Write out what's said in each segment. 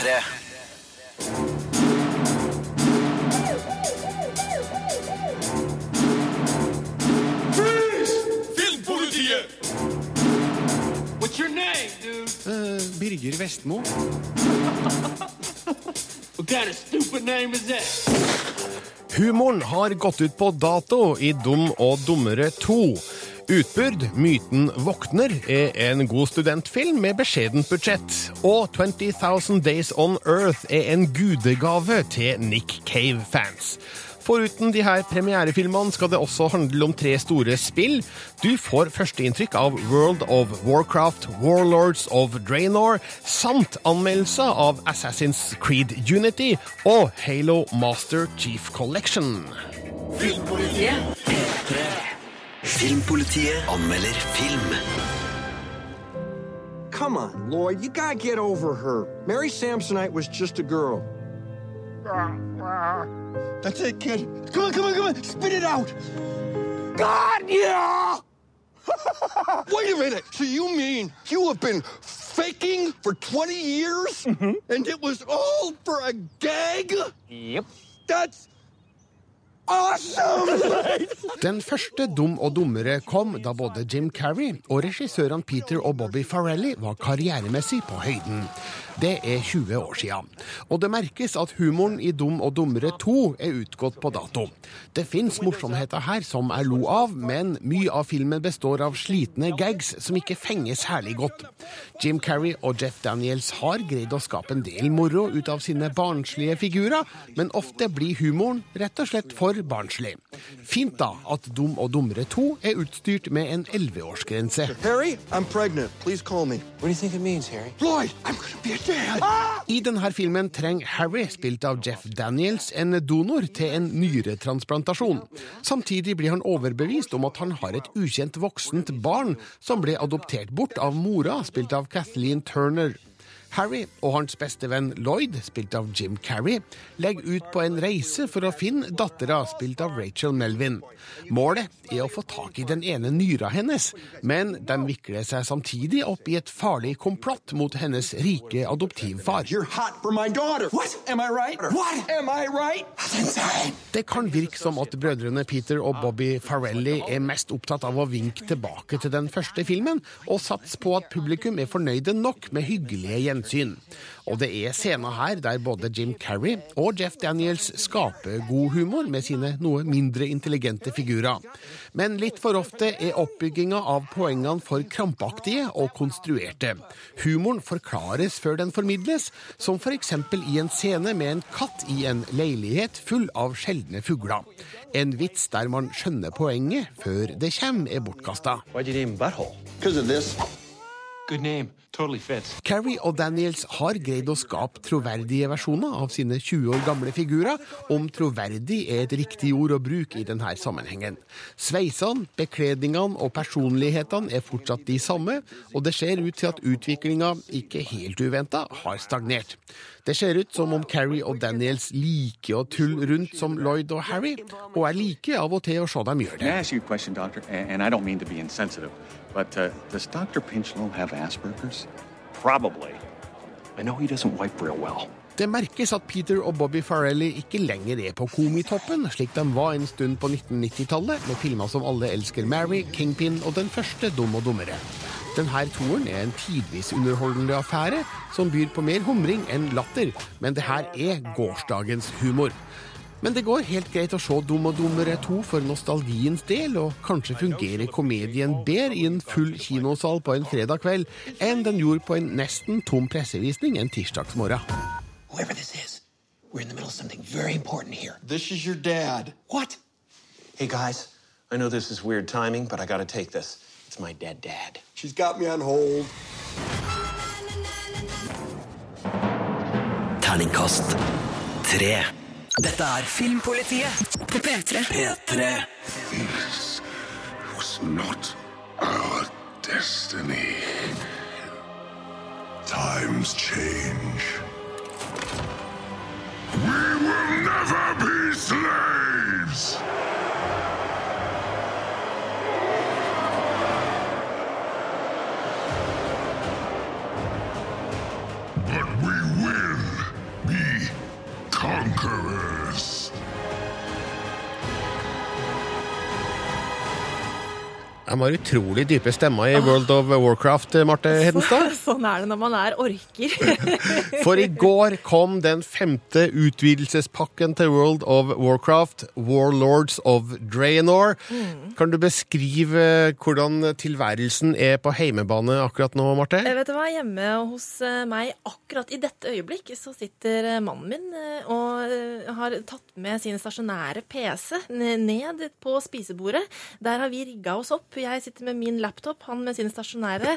P3. Filmpolitiet! What's your name, dude? Eh, Birger Vestmo. What kind of stupid name is that? Humoren har gått ut på dato i Dum og dummere 2. Utbyrd, Myten våkner, er en god studentfilm med beskjedent budsjett. Og 20,000 Days On Earth er en gudegave til Nick Cave-fans. Foruten de her premierefilmene skal det også handle om tre store spill. Du får førsteinntrykk av World of Warcraft, Warlords of Draenor, samt anmeldelser av Assassin's Creed Unity og Halo Master Chief Collection. Filmpolitiet anmelder film. Come on, Lloyd, you gotta get over her. Mary Samsonite was just a girl. That's it, kid. Come on, come on, come on. Spit it out. God, yeah! Wait a minute. So you mean you have been faking for 20 years? Mm-hmm. And it was all for a gag? Yep. That's awesome! Den første Dum og dummere kom da både Jim Carrey og regissørene Peter og Bobby Farrelly var karrieremessig på høyden. Det er 20 år siden. Og det merkes at humoren i Dum og dummere 2 er utgått på dato. Det fins morsomheter her som er lo av, men mye av filmen består av slitne gags som ikke fenger særlig godt. Jim Carrey og Jeff Daniels har greid å skape en del moro ut av sine barnslige figurer, men ofte blir humoren rett og slett for barnslig. Fint da at Dum og dummere 2 er utstyrt med en 11-årsgrense. Harry, I'm pregnant. Please call me. What do you think it means, Harry? Lloyd, I'm gonna be a. I denne filmen trenger Harry, spilt av Jeff Daniels, en donor til en nyretransplantasjon. Samtidig blir han overbevist om at han har et ukjent voksent barn som ble adoptert bort av mora, spilt av Kathleen Turner. Harry og hans beste venn Lloyd, spilt av Jim Carrey, legger ut på en reise for å finne dattera, spilt av Rachel Melvin. Målet er å få tak i den ene nyra hennes, men de vikler seg samtidig opp i et farlig komplott mot hennes rike adoptivfar. You're hot for my daughter. What? Am I right? What? Am I right? Det kan virke som at brødrene Peter og Bobby Farrelly er mest opptatt av å vinke tilbake til den første filmen, og satse på at publikum er fornøyde nok med hyggelige gjensyn. Og det er scener her der både Jim Carrey og Jeff Daniels skaper god humor med sine noe mindre intelligente figurer. Men litt for ofte er oppbygginga av poengene for krampaktige og konstruerte. Humoren forklares før den formidles, som f.eks. i en scene med en katt i en leilighet full av sjeldne fugler. En vits der man skjønner poenget før det kommer, er bortkasta. Good name. Totally. Carrie og Daniels har greid å skape troverdige versjoner av sine 20 år gamle figurer, om troverdig er et riktig ord å bruke i denne sammenhengen. Sveisene, bekledningene og personlighetene er fortsatt de samme, og det ser ut til at utviklinga, ikke helt uventa, har stagnert. Det ser ut som om Carrie og Daniels liker å tulle rundt som Lloyd og Harry, og er like av og til å se dem gjøre det. But uh, does Dr. Pinchlow have Asperger's? Probably. I know he doesn't wipe real well. Det merkes at Peter og Bobby Farrelly ikke lenger er på komitoppen, slik de var en stund på 1990-tallet, med filmer som Alle elsker Mary, Kingpin og den første Dum og dummere. Denne toeren er en tidvis underholdende affære som byr på mer humring enn latter, men det her er gårsdagens humor. Men det går helt greit å se Dum og dummere 2 for nostalgiens del, og kanskje fungerer komedien bedre i en full kinosal på en fredag kveld enn den gjorde på en nesten tom pressevisning en tirsdagsmorgen. We're in the middle of something very important here. This is your dad. What? Hey guys, I know this is weird timing, but I gotta take this. It's my dead dad. She's got me on hold. Terningkast tre. Dette er Filmpolitiet På P3. P3. was not our destiny. Times change. We will never be slaves! Conqueror. De har utrolig dype stemmer i World of Warcraft, Marte Hedenstad. Sånn er det når man er orker. For i går kom den femte utvidelsespakken til World of Warcraft, Warlords of Draenor. Kan du beskrive hvordan tilværelsen er på heimebane akkurat nå, Marte? Jeg vet du hva, Hjemme hos eh, meg akkurat i dette øyeblikk så sitter eh, mannen min eh, og eh, har tatt med sin stasjonære PC ned på spisebordet. Der har vi rigga oss opp. Jeg sitter med min laptop, han med sin stasjonære.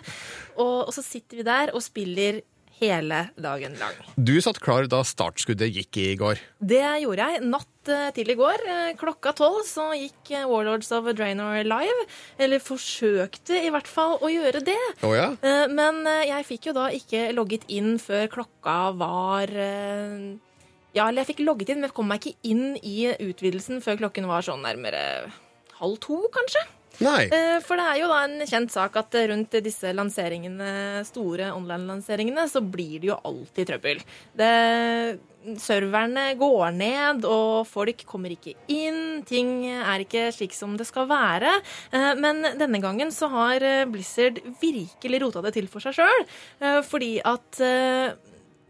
Og, og så sitter vi der og spiller hele dagen lang. Du satt klar da startskuddet gikk i går. Det gjorde jeg natt eh, til i går. Eh, Klokka tolv så gikk eh, Warlords of Draenor live. Eller forsøkte i hvert fall å gjøre det. Oh, ja? Men jeg fikk jo da ikke logget inn før klokka var Ja, eller jeg fikk logget inn, men jeg kom meg ikke inn i utvidelsen før klokken var sånn nærmere halv to, kanskje. Nei. Eh, For det er jo da en kjent sak at eh, rundt disse lanseringene, store online-lanseringene, så blir det jo alltid trøbbel. Det, serverne går ned, og folk kommer ikke inn. Ting er ikke slik som det skal være. Eh, Men denne gangen så har Blizzard virkelig rota det til for seg sjøl, fordi at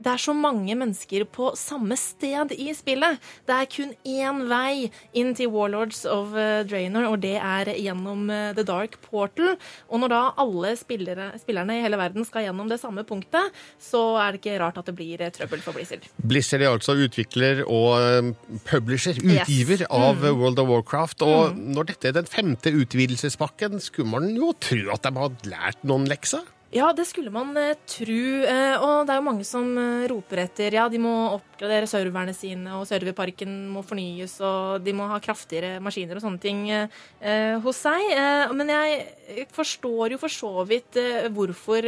det er så mange mennesker på samme sted i spillet. Det er kun én vei inn til Warlords of eh, Draenor, og det er gjennom eh, The Dark Portal. Og når da alle spillere, spillerne i hele verden skal gjennom det samme punktet, så er det ikke rart at det blir eh, trøbbel for Blizzard. Blizzard er altså utvikler og publisher, publisher, Yes. utgiver av World of Warcraft. Og når dette er den femte utvidelsespakken, skulle man jo tro at de hadde lært noen lekser? Ja, det skulle man eh, tro. Eh, og det er jo mange som eh, roper etter ja, de må oppgradere serverne sine, og serverparken må fornyes, og de må ha kraftigere maskiner og sånne ting eh, eh, hos seg. Eh, men jeg forstår jo for så vidt hvorfor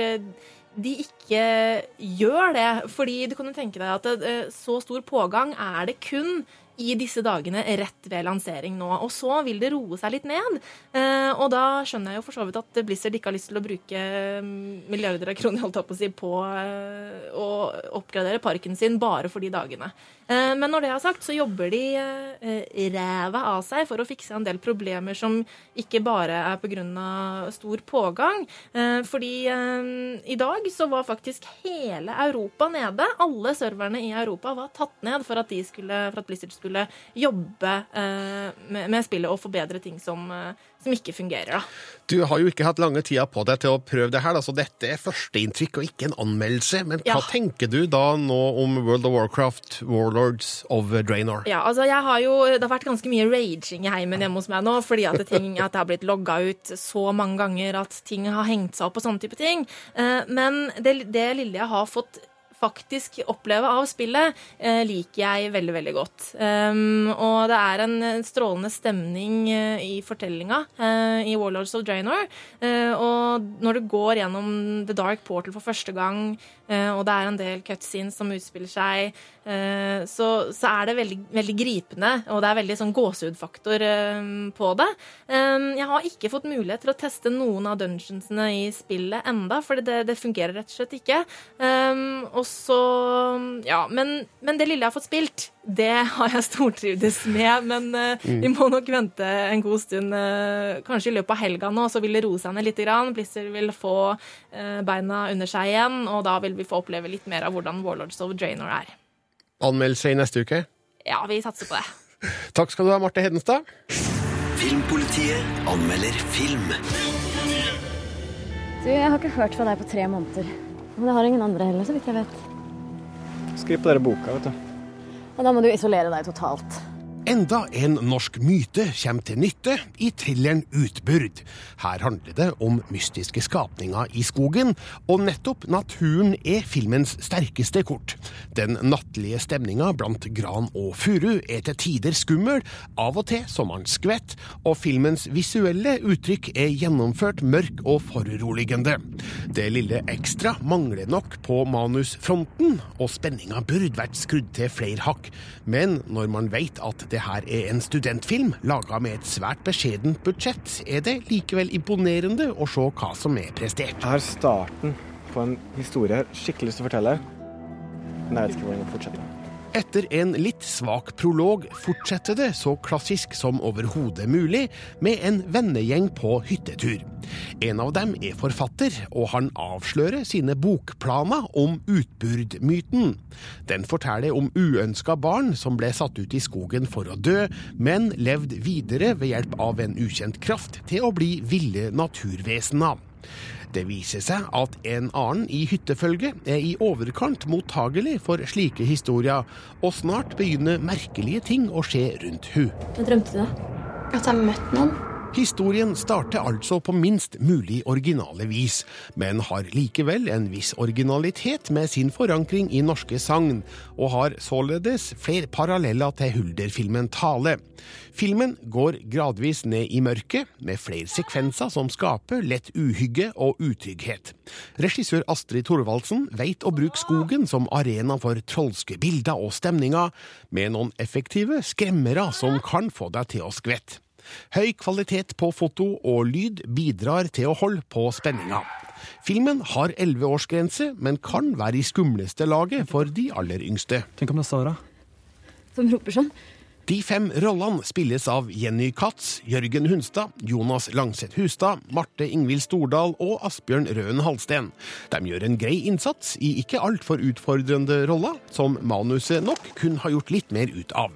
de ikke gjør det. Fordi du kan jo tenke deg at så stor pågang er det kun i disse dagene rett ved lansering nå. Og så vil det roe seg litt ned. Eh, og da skjønner jeg jo for så vidt at Blizzard ikke har lyst til å bruke mm, milliarder av kroner holdt på å si, på eh, å oppgradere parken sin bare for de dagene. Eh, men når det er sagt, så jobber de ræva av seg for å fikse en del problemer som ikke bare er pga. stor pågang. Fordi i dag så var faktisk hele Europa nede. Alle serverne i Europa var tatt ned for at, de skulle, for at Blizzard skulle jobbe eh, med, med spillet og forbedre ting som, eh, som ikke fungerer. Da. Du har jo ikke hatt lange tida på deg til å prøve det her. så dette er førsteinntrykk og ikke en anmeldelse. Men hva Ja. tenker du da nå om World of Warcraft, Warlords of Draenor? Ja, altså jeg har jo, Det har vært ganske mye raging i heimen hjemme hos meg nå, fordi at, ting, at det har blitt logga ut så mange ganger at ting har hengt seg opp og sånne type ting. Eh, Men det, det lille jeg har fått faktisk oppleve av spillet, eh, liker jeg veldig, veldig godt. Um, og det er en strålende stemning eh, i fortellinga eh, i Warlords of Draenor. Og når du går gjennom The Dark Portal for første gang, og det er en del cutscenes som utspiller seg, eh, så, så er det veldig, veldig gripende, og det er veldig sånn gåsehudfaktor eh, på det. Jeg har ikke fått mulighet til å teste noen av dungeonsene i spillet enda, for det, det fungerer rett og slett ikke. Og så Ja, men, men det lille jeg har fått spilt, det har jeg stortrivdes med. Men mm. vi må nok vente en god stund. eh, kanskje i løpet av helga nå, så vil det roe seg ned litt. Grann. Blizzard vil få eh, beina under seg igjen, og da vil vi få oppleve litt mer av hvordan Warlords of Draenor er. Anmeldelse i neste uke? Ja, vi satser på det. Takk skal du ha, Marte Hedenstad. Filmpolitiet anmelder film. Du, jeg har ikke hørt fra deg på tre måneder. Men det har ingen andre heller, så vidt jeg vet. Skriv på dere boka, vet du. Og da må du isolere deg totalt. Enda en norsk myte kommer til nytte i thrilleren Utbyrd. Her handler det om mystiske skapninger i skogen, og nettopp naturen er filmens sterkeste kort. Den nattlige stemninga blant gran og furu er til tider skummel, av og til som man skvett, og filmens visuelle uttrykk er gjennomført mørk og foruroligende. Det lille ekstra mangler nok på manusfronten, og spenninga burde vært skrudd til flere hakk. Men når man veit at det her er en studentfilm laga med et svært beskjedent budsjett, er det likevel imponerende å se hva som er prestert. Det er starten på en historie jeg skikkelig lyst til å fortelle. Men jeg vet ikke hvordan jeg fortsetter. Etter en litt svak prolog fortsetter det så klassisk som overhodet mulig, med en vennegjeng på hyttetur. En av dem er forfatter, og han avslører sine bokplaner om utbyrdmyten. Den forteller om uønska barn som ble satt ut i skogen for å dø, men levd videre ved hjelp av en ukjent kraft til å bli ville naturvesener. Det viser seg at en annen i hyttefølget er i overkant mottagelig for slike historier, og snart begynner merkelige ting å skje rundt hun. Hva drømte du? At jeg møtte noen. Historien starter altså på minst mulig originale vis, men har likevel en viss originalitet med sin forankring i norske sagn, og har således flere paralleller til Hulder-filmen Tale. Filmen går gradvis ned i mørket, med flere sekvenser som skaper lett uhygge og utrygghet. Regissør Astrid Thorvaldsen veit å bruke skogen som arena for trolske bilder og stemninger, med noen effektive skremmere som kan få deg til å skvette. Høy kvalitet på foto og lyd bidrar til å holde på spenninga. Filmen har elleveårsgrense, men kan være i skumleste laget for de aller yngste. Tenk om det er Sara. Som roper sånn. De fem rollene spilles av Jenny Katz, Jørgen Hunstad, Jonas Langseth Hustad, Marte Ingvild Stordal og Asbjørn Røen Halsten. De gjør en grei innsats i ikke altfor utfordrende roller, som manuset nok kun har gjort litt mer ut av.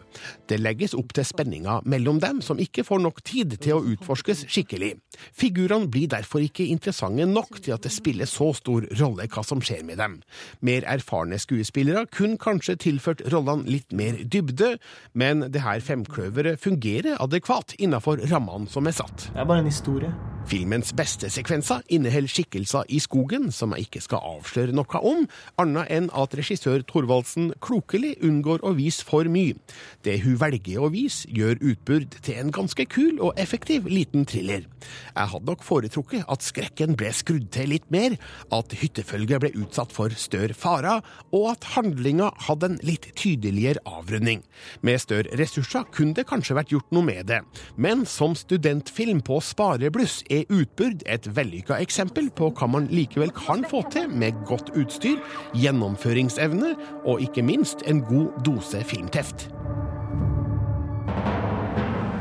Det legges opp til spenninga mellom dem, som ikke får nok tid til å utforskes skikkelig. Figurene blir derfor ikke interessante nok til at det spiller så stor rolle hva som skjer med dem. Mer erfarne skuespillere kunne kanskje tilført rollene litt mer dybde, men det her femkløveret fungerer adekvat innenfor rammene som er satt. Det er bare en historie. Filmens beste sekvenser inneholder skikkelser i skogen som jeg ikke skal avsløre noe om, annet enn at regissør Thorvaldsen klokelig unngår å vise for mye. Det hun velger å vise, gjør Utbyrd til en ganske kul og effektiv liten thriller. Jeg hadde nok foretrukket at skrekken ble skrudd til litt mer, at hyttefølget ble utsatt for større farer, og at handlinga hadde en litt tydeligere avrunding. Med større ressurser kunne det kanskje vært gjort noe med det, men som studentfilm på sparebluss er Utbyrd et vellykka eksempel på hva man likevel kan få til med godt utstyr, gjennomføringsevne og ikke minst en god dose filmteft.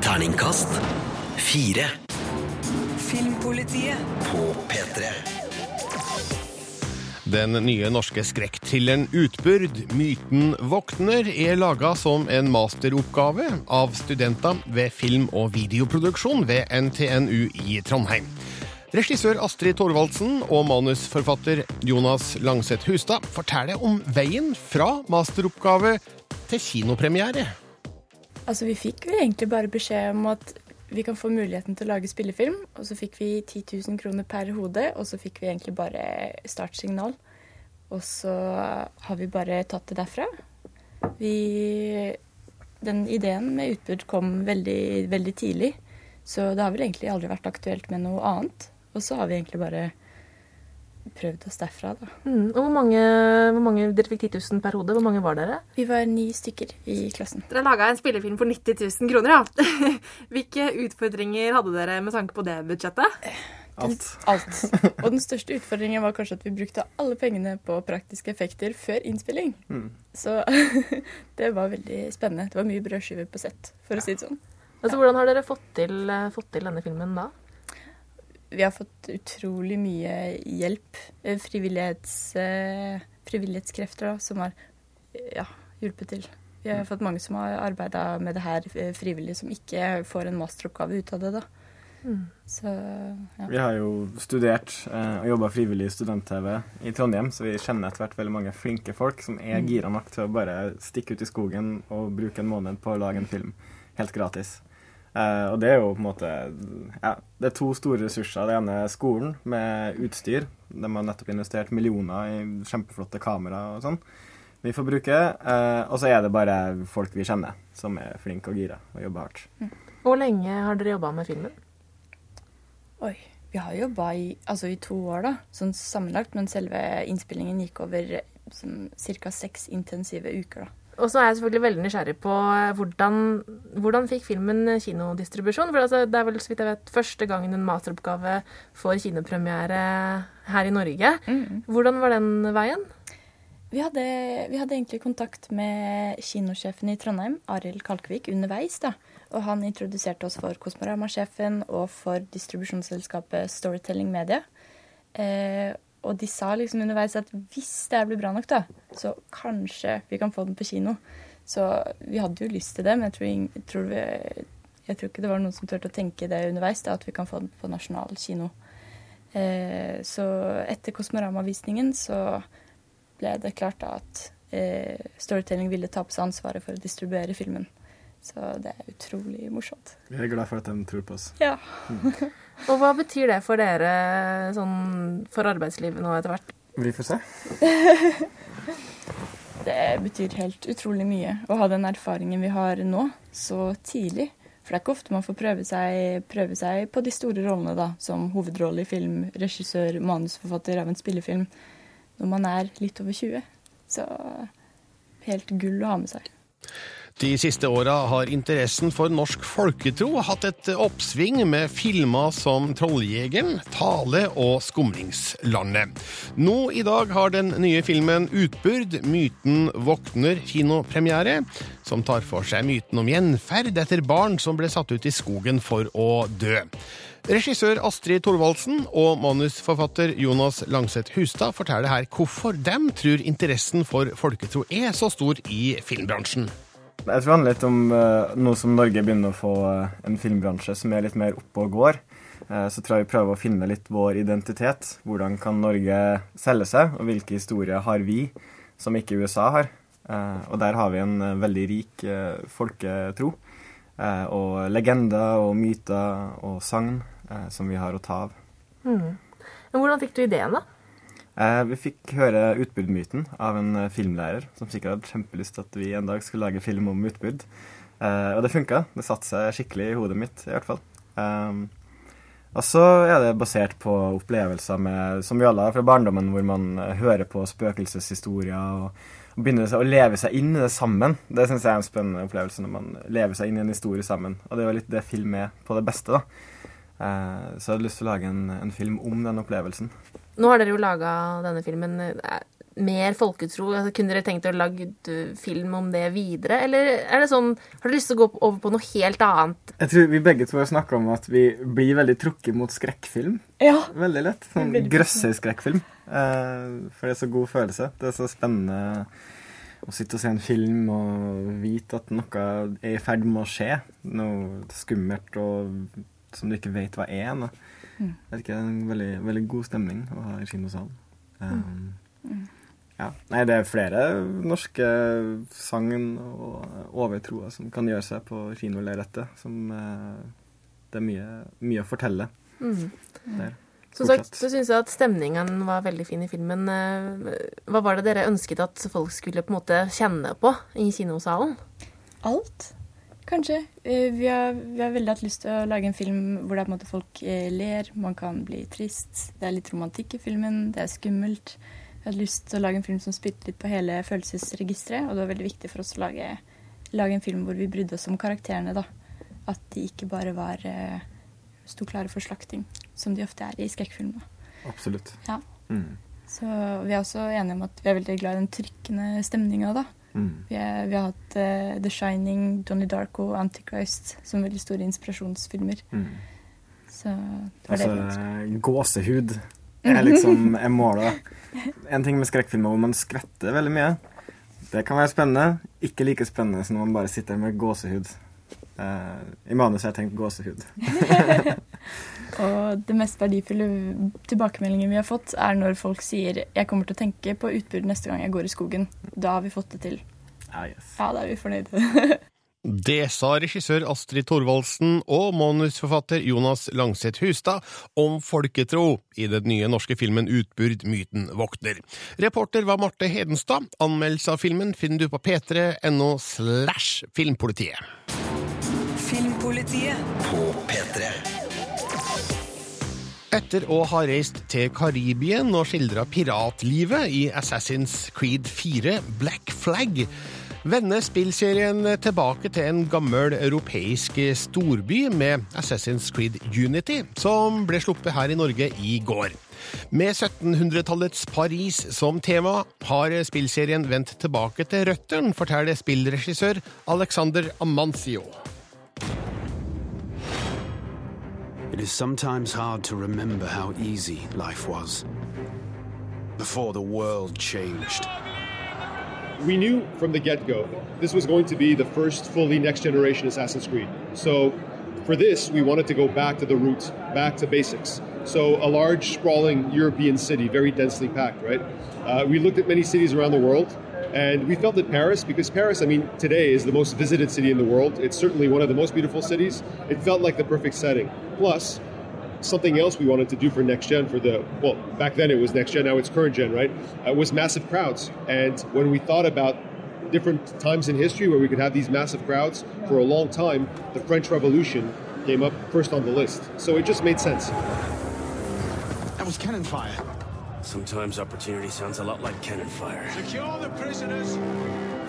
Terningkast fire. Filmpolitiet På P3. Den nye norske skrekkthrilleren Utbyrd, myten våkner, er laga som en masteroppgave av studenter ved film- og videoproduksjon ved NTNU i Trondheim. Regissør Astrid Thorvaldsen og manusforfatter Jonas Langseth Hustad forteller om veien fra masteroppgave til kinopremiere. Altså, vi fikk jo egentlig bare beskjed om at vi kan få muligheten til å lage spillefilm, og så fikk vi 10 000 kroner per hode, og så fikk vi egentlig bare startsignal. Og så har vi bare tatt det derfra. Vi Den ideen med utbud kom veldig, veldig tidlig, så det har vel egentlig aldri vært aktuelt med noe annet. Og så har vi egentlig bare prøvd oss derfra, da. Mm, og hvor mange, hvor mange Dere fikk 10 000 per hode. Hvor mange var dere? Vi var ni stykker i klassen. Dere laga en spillefilm for 90 000 kroner, ja. Hvilke utfordringer hadde dere med tanke på det budsjettet? Alt. Alt. Og den største utfordringen var kanskje at vi brukte alle pengene på praktiske effekter før innspilling. Mm. Så det var veldig spennende. Det var mye brødskiver på sett, for å si det sånn. Altså, Hvordan har dere fått til, fått til denne filmen da? Vi har fått utrolig mye hjelp. Eh, Frivillighets, eh, frivillighetskrefter da, som har ja, hjulpet til. Vi har fått mange som har arbeida med det her eh, frivillig, som ikke får en masteroppgave ut av det. da. Mm. Så ja. Vi har jo studert eh, og jobba frivillig i student-TV i Trondheim, så vi kjenner etter hvert veldig mange flinke folk som er Mm. gira nok til å bare stikke ut i skogen og bruke en måned på å lage en film helt gratis. Eh, og det er jo på en måte Ja, det er to store ressurser. Det ene er skolen med utstyr. De har nettopp investert millioner i kjempeflotte kamera og sånn. Vi får bruke. Uh, og så er det bare folk vi kjenner, som er flinke og gira og jobber hardt. Hvor lenge har dere jobba med filmen? Oi. Vi har jobba i, altså i to år, da, sånn sammenlagt, men selve innspillingen gikk over sånn, ca. seks intensive uker. da. Og så er jeg selvfølgelig veldig nysgjerrig på eh, hvordan, hvordan fikk filmen kinodistribusjon? For altså, det er vel så vidt jeg vet, første gangen en masteroppgave får kinopremiere her i Norge. Hvordan var den veien? Vi hadde, vi hadde egentlig kontakt med kinosjefen i Trondheim, Arild Kalkvik, underveis. da. Og han introduserte oss for Kosmorama-sjefen og for distribusjonsselskapet Storytelling Media. Eh, og de sa liksom underveis at hvis det blir bra nok, da, så kanskje vi kan få den på kino. Så vi hadde jo lyst til det, men jeg tror, jeg tror, vi, jeg tror ikke det var noen som turte å tenke det underveis, da, at vi kan få den på nasjonal kino. Eh, så etter Kosmorama-visningen så ble det klart da at eh, Storytelling ville ta på seg ansvaret for å distribuere filmen. Så det er utrolig morsomt. Vi er glad for at de tror på oss. Ja. Og hva betyr det for dere sånn for arbeidslivet nå etter hvert? Vi får se. Det betyr helt utrolig mye å ha den erfaringen vi har nå, så tidlig. For det er ikke ofte man får prøve seg, prøve seg på de store rollene, da, som hovedrolle i film, regissør, manusforfatter av en spillefilm, når man er litt over 20. Så helt gull å ha med seg. De siste åra har interessen for norsk folketro hatt et oppsving med filmer som Trolljegeren, Tale og Skumringslandet. Nå i dag har den nye filmen Utbyrd, myten våkner kinopremiere, som tar for seg myten om gjenferd etter barn som ble satt ut i skogen for å dø. Regissør Astrid Thorvaldsen og manusforfatter Jonas Langseth Hustad forteller her hvorfor de tror interessen for folketro er så stor i filmbransjen. Jeg tror det handler litt om uh, nå som Norge begynner å få uh, en filmbransje som er litt mer oppe og går. eh, så tror jeg vi prøver å finne litt vår identitet. Hvordan kan Norge selge seg, og hvilke historier har vi som ikke USA har? Og der har vi en veldig rik folketro. og legender og myter og sagn som vi har å ta av. Mm. Hvordan fikk du ideen, da? Eh, vi fikk høre utbudmyten av en eh, filmlærer som sikkert hadde kjempelyst til at vi en dag skulle lage film om utbrudd. Eh, og det funka. Det satte seg skikkelig i hodet mitt, i hvert fall. Um, og så er det basert på opplevelser med, som vi alle har fra barndommen, hvor man hører på spøkelseshistorier og begynner å leve seg inn i det sammen. Det syns jeg er en spennende opplevelse, når man lever seg inn i en historie sammen. Og det er jo litt det film er på det beste, da. Eh, så jeg hadde lyst til å lage en, en film om den opplevelsen. Nå har dere jo laga denne filmen eh, mer folketro. Altså, kunne dere tenkt å lage film om det videre? Eller er det sånn, har dere lyst til å gå over på noe helt annet? Jeg tror vi begge to har snakka om at vi blir veldig trukket mot skrekkfilm. Ja. Veldig lett. Sånn Veldig grøsserskrekkfilm. Eh, for det er så god følelse. Det er så spennende å sitte og se en film og vite at noe er i ferd med å skje. Noe skummelt og som du ikke vet hva er. ennå. Mm. Det er en veldig, veldig god stemning å ha i kinosalen. Um, Mm. ja. Nei, det er flere norske sagn og overtroer som kan gjøre seg på kinolerretet. Som uh, det er mye, mye å fortelle Mm. der. Som sagt, så syns jeg at stemningen var veldig fin i filmen. Eh, Hva var det dere ønsket at folk skulle på en måte kjenne på i kinosalen? Alt, kanskje. Eh, Vi har, vi har veldig hatt lyst til å lage en film hvor det er på en måte folk eh, ler, man kan bli trist. Det er litt romantikk i filmen, det er skummelt. Vi har hatt lyst til å lage en film som spilte litt på hele følelsesregisteret, og det var veldig viktig for oss å lage, lage en film hvor vi brydde oss om karakterene, da. At de ikke bare var eh, sto klare for slakting, som de ofte er i skrekkfilmer. Absolutt. Ja. Mm. Så vi er også enige om at vi er veldig glad i den trykkende stemninga, da. Mm. Vi, er, vi har hatt uh, The Shining, Donnie Darko og Antichrist som veldig store inspirasjonsfilmer. Mm. Så det var det. Altså, gåsehud er liksom er målet. En ting med skrekkfilmer hvor man skvetter veldig mye. Det kan være spennende. Ikke like spennende som når man bare sitter med gåsehud. Uh, I manus har jeg tenkt gåsehud. Og det mest verdifulle tilbakemeldingen vi har fått, er når folk sier 'jeg kommer til å tenke på utbrudd neste gang jeg går i skogen'. Da har vi fått det til. Ah, yes. Ja, da er vi fornøyde. Det sa regissør Astrid Thorvaldsen og manusforfatter Jonas Langseth Hustad om folketro i den nye norske filmen Utbyrd myten våkner. Reporter var Marte Hedenstad. Anmeldelse av filmen finner du på p3.no slash filmpolitiet. Filmpolitiet På P3. Etter å ha reist til Karibien og skildra piratlivet i Assassin's Creed 4 Black Flag, vender spillserien tilbake til en gammel europeisk storby med Assassin's Creed Unity, som ble sluppet her i Norge i går. Med 1700-tallets Paris som tema har spillserien vendt tilbake til røttene, forteller spillregissør Alexander Amancio. It is sometimes hard to remember how easy life was before the world changed. We knew from the get go this was going to be the first fully next generation Assassin's Creed. So, for this, we wanted to go back to the roots, back to basics. So, a large, sprawling European city, very densely packed, right? Uh, we looked at many cities around the world, and we felt that Paris, because Paris, I mean, today is the most visited city in the world. It's certainly one of the most beautiful cities. It felt like the perfect setting. Plus, something else we wanted to do for next gen for the well back then it was next gen now it's current gen right uh, was massive crowds and when we thought about different times in history where we could have these massive crowds for a long time the french revolution came up first on the list so it just made sense That was cannon fire. Sometimes opportunity sounds a lot like cannon fire. Secure the prisoners.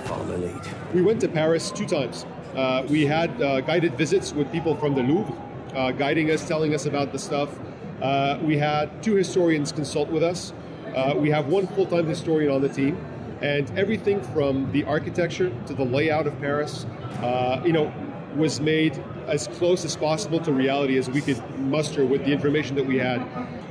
Follow my lead. we went to paris two times uh, we had uh, guided visits with people from the louvre uh, guiding us telling us about the stuff uh, we had two historians consult with us uh, we have one full-time historian on the team and everything from the architecture to the layout of paris uh, you know was made as close as possible to reality as we could muster with the information that we had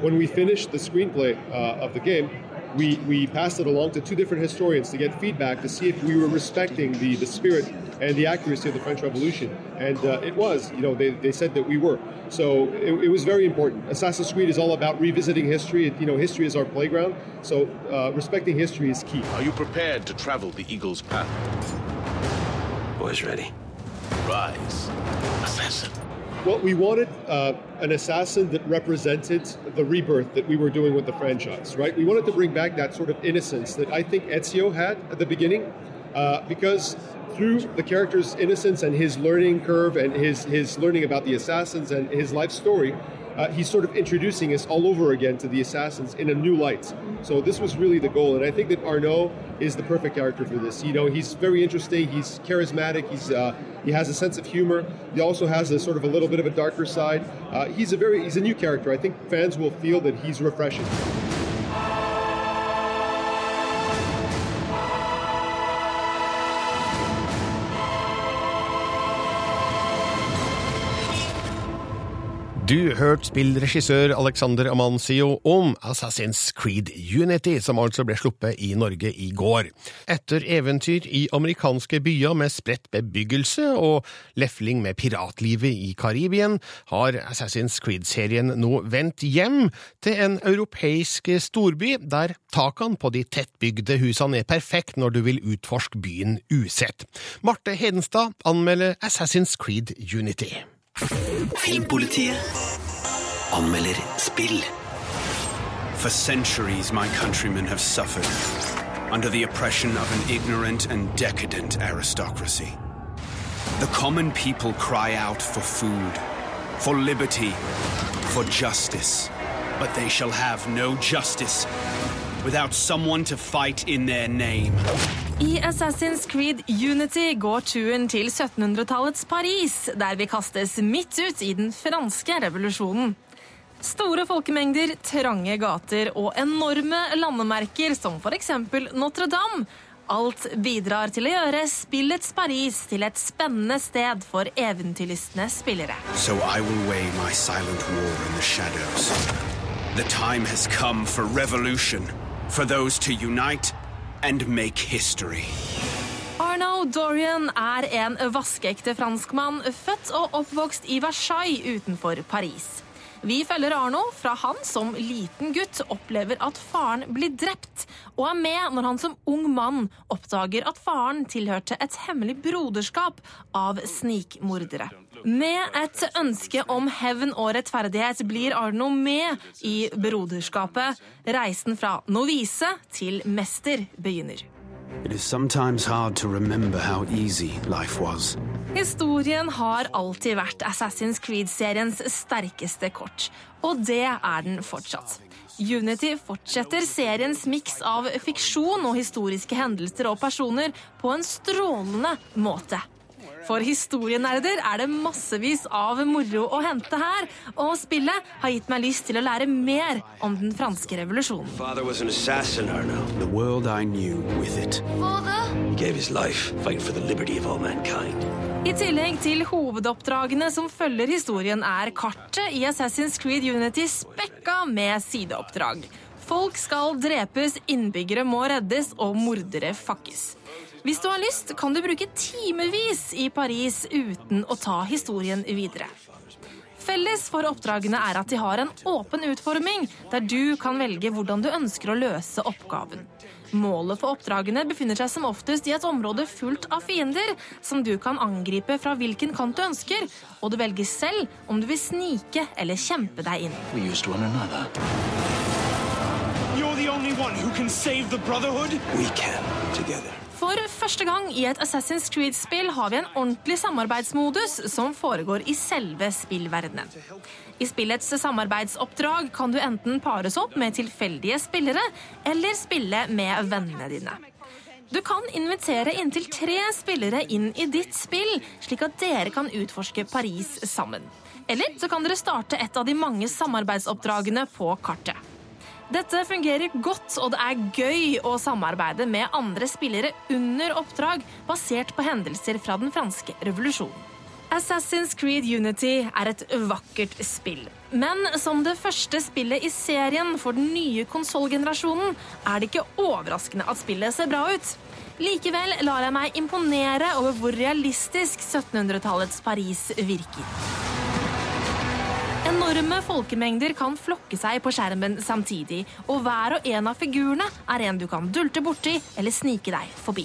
when we finished the screenplay uh, of the game we, we passed it along to two different historians to get feedback to see if we were respecting the, the spirit and the accuracy of the French Revolution. And uh, it was, you know, they, they said that we were. So it, it was very important. Assassin's Creed is all about revisiting history. It, you know, history is our playground. So uh, respecting history is key. Are you prepared to travel the Eagle's path? Boys ready. Rise, assassin. Well, we wanted uh, an assassin that represented the rebirth that we were doing with the franchise, right? We wanted to bring back that sort of innocence that I think Ezio had at the beginning, uh, because through the character's innocence and his learning curve and his, his learning about the assassins and his life story, uh, he's sort of introducing us all over again to the assassins in a new light. So this was really the goal, and I think that Arnaud is the perfect character for this. You know, he's very interesting. He's charismatic. He's uh, he has a sense of humor. He also has a sort of a little bit of a darker side. Uh, he's a very he's a new character. I think fans will feel that he's refreshing. Du hørte spillregissør Alexander Amancio om Assassin's Creed Unity, som altså ble sluppet i Norge i går. Etter eventyr i amerikanske byer med spredt bebyggelse og lefling med piratlivet i Karibien, har Assassin's Creed-serien nå vendt hjem til en europeisk storby der takene på de tettbygde husene er perfekt når du vil utforske byen usett. Marte Hedenstad anmelder Assassin's Creed Unity. Filmpolitiet anmelder spill. For centuries, my countrymen have suffered under the oppression of an ignorant and decadent aristocracy. The common people cry out for food, for liberty, for justice. But they shall have no justice without someone to fight in their name. I Assassin's Creed Unity går turen til 1700-tallets Paris, der vi kastes midt ut i den franske revolusjonen. Store folkemengder, trange gater og enorme landemerker som f.eks. Notre-Dame. Alt bidrar til å gjøre spillets Paris til et spennende sted for eventyrlystne spillere. So I will weigh my silent war in the shadows. The time has come for revolution, for those to unite and make history. Arnaud Dorian er en vaskeekte franskmann, født og oppvokst i Versailles utenfor Paris. Vi følger Arno fra han som liten gutt opplever at faren blir drept, og er med når han som ung mann oppdager at faren tilhørte et hemmelig broderskap av snikmordere. Med et ønske om hevn og rettferdighet blir Arno med i broderskapet. Reisen fra novise til mester begynner. It is sometimes hard to remember how easy life was. Historien har alltid vært Assassin's Creed-seriens sterkeste kort, og det er den fortsatt. Unity fortsetter seriens miks av fiksjon og historiske hendelser og personer på en strålende måte. For historienerder er det massevis av moro å hente her, og spillet har gitt meg lyst til å lære mer om den franske revolusjonen. Father was an assassin, Arno. The world I knew with it. He gave his life fighting for the liberty of all mankind. I tillegg til hovedoppdragene som følger historien, er kartet i Assassin's Creed Unity spekka med sideoppdrag. Folk skal drepes, innbyggere må reddes, og mordere fakkes. Hvis du har lyst, kan du bruke timevis i Paris uten å ta historien videre. Felles for oppdragene er at de har en åpen utforming, der du kan velge hvordan du ønsker å løse oppgaven. Målet for oppdragene befinner seg som oftest i et område fullt av fiender, som du kan angripe fra hvilken kant du ønsker, og du velger selv om du vil snike eller kjempe deg inn. We used one another. You're the only one who can save the Brotherhood? We can together. For første gang i et Assassin's Creed-spill har vi en ordentlig samarbeidsmodus som foregår i selve spillverdenen. I spillets samarbeidsoppdrag kan du enten pares opp med tilfeldige spillere, eller spille med vennene dine. Du kan invitere inntil tre spillere inn i ditt spill, slik at dere kan utforske Paris sammen. Eller så kan dere starte et av de mange samarbeidsoppdragene på kartet. Dette fungerer godt, og det er gøy å samarbeide med andre spillere under oppdrag basert på hendelser fra den franske revolusjonen. Assassin's Creed Unity er et vakkert spill. Men som det første spillet i serien for den nye konsollgenerasjonen er det ikke overraskende at spillet ser bra ut. Likevel lar jeg meg imponere over hvor realistisk 1700-tallets Paris virker. Enorme folkemengder kan flokke seg på skjermen samtidig, og hver og en av figurene er en du kan dulte borti eller snike deg forbi.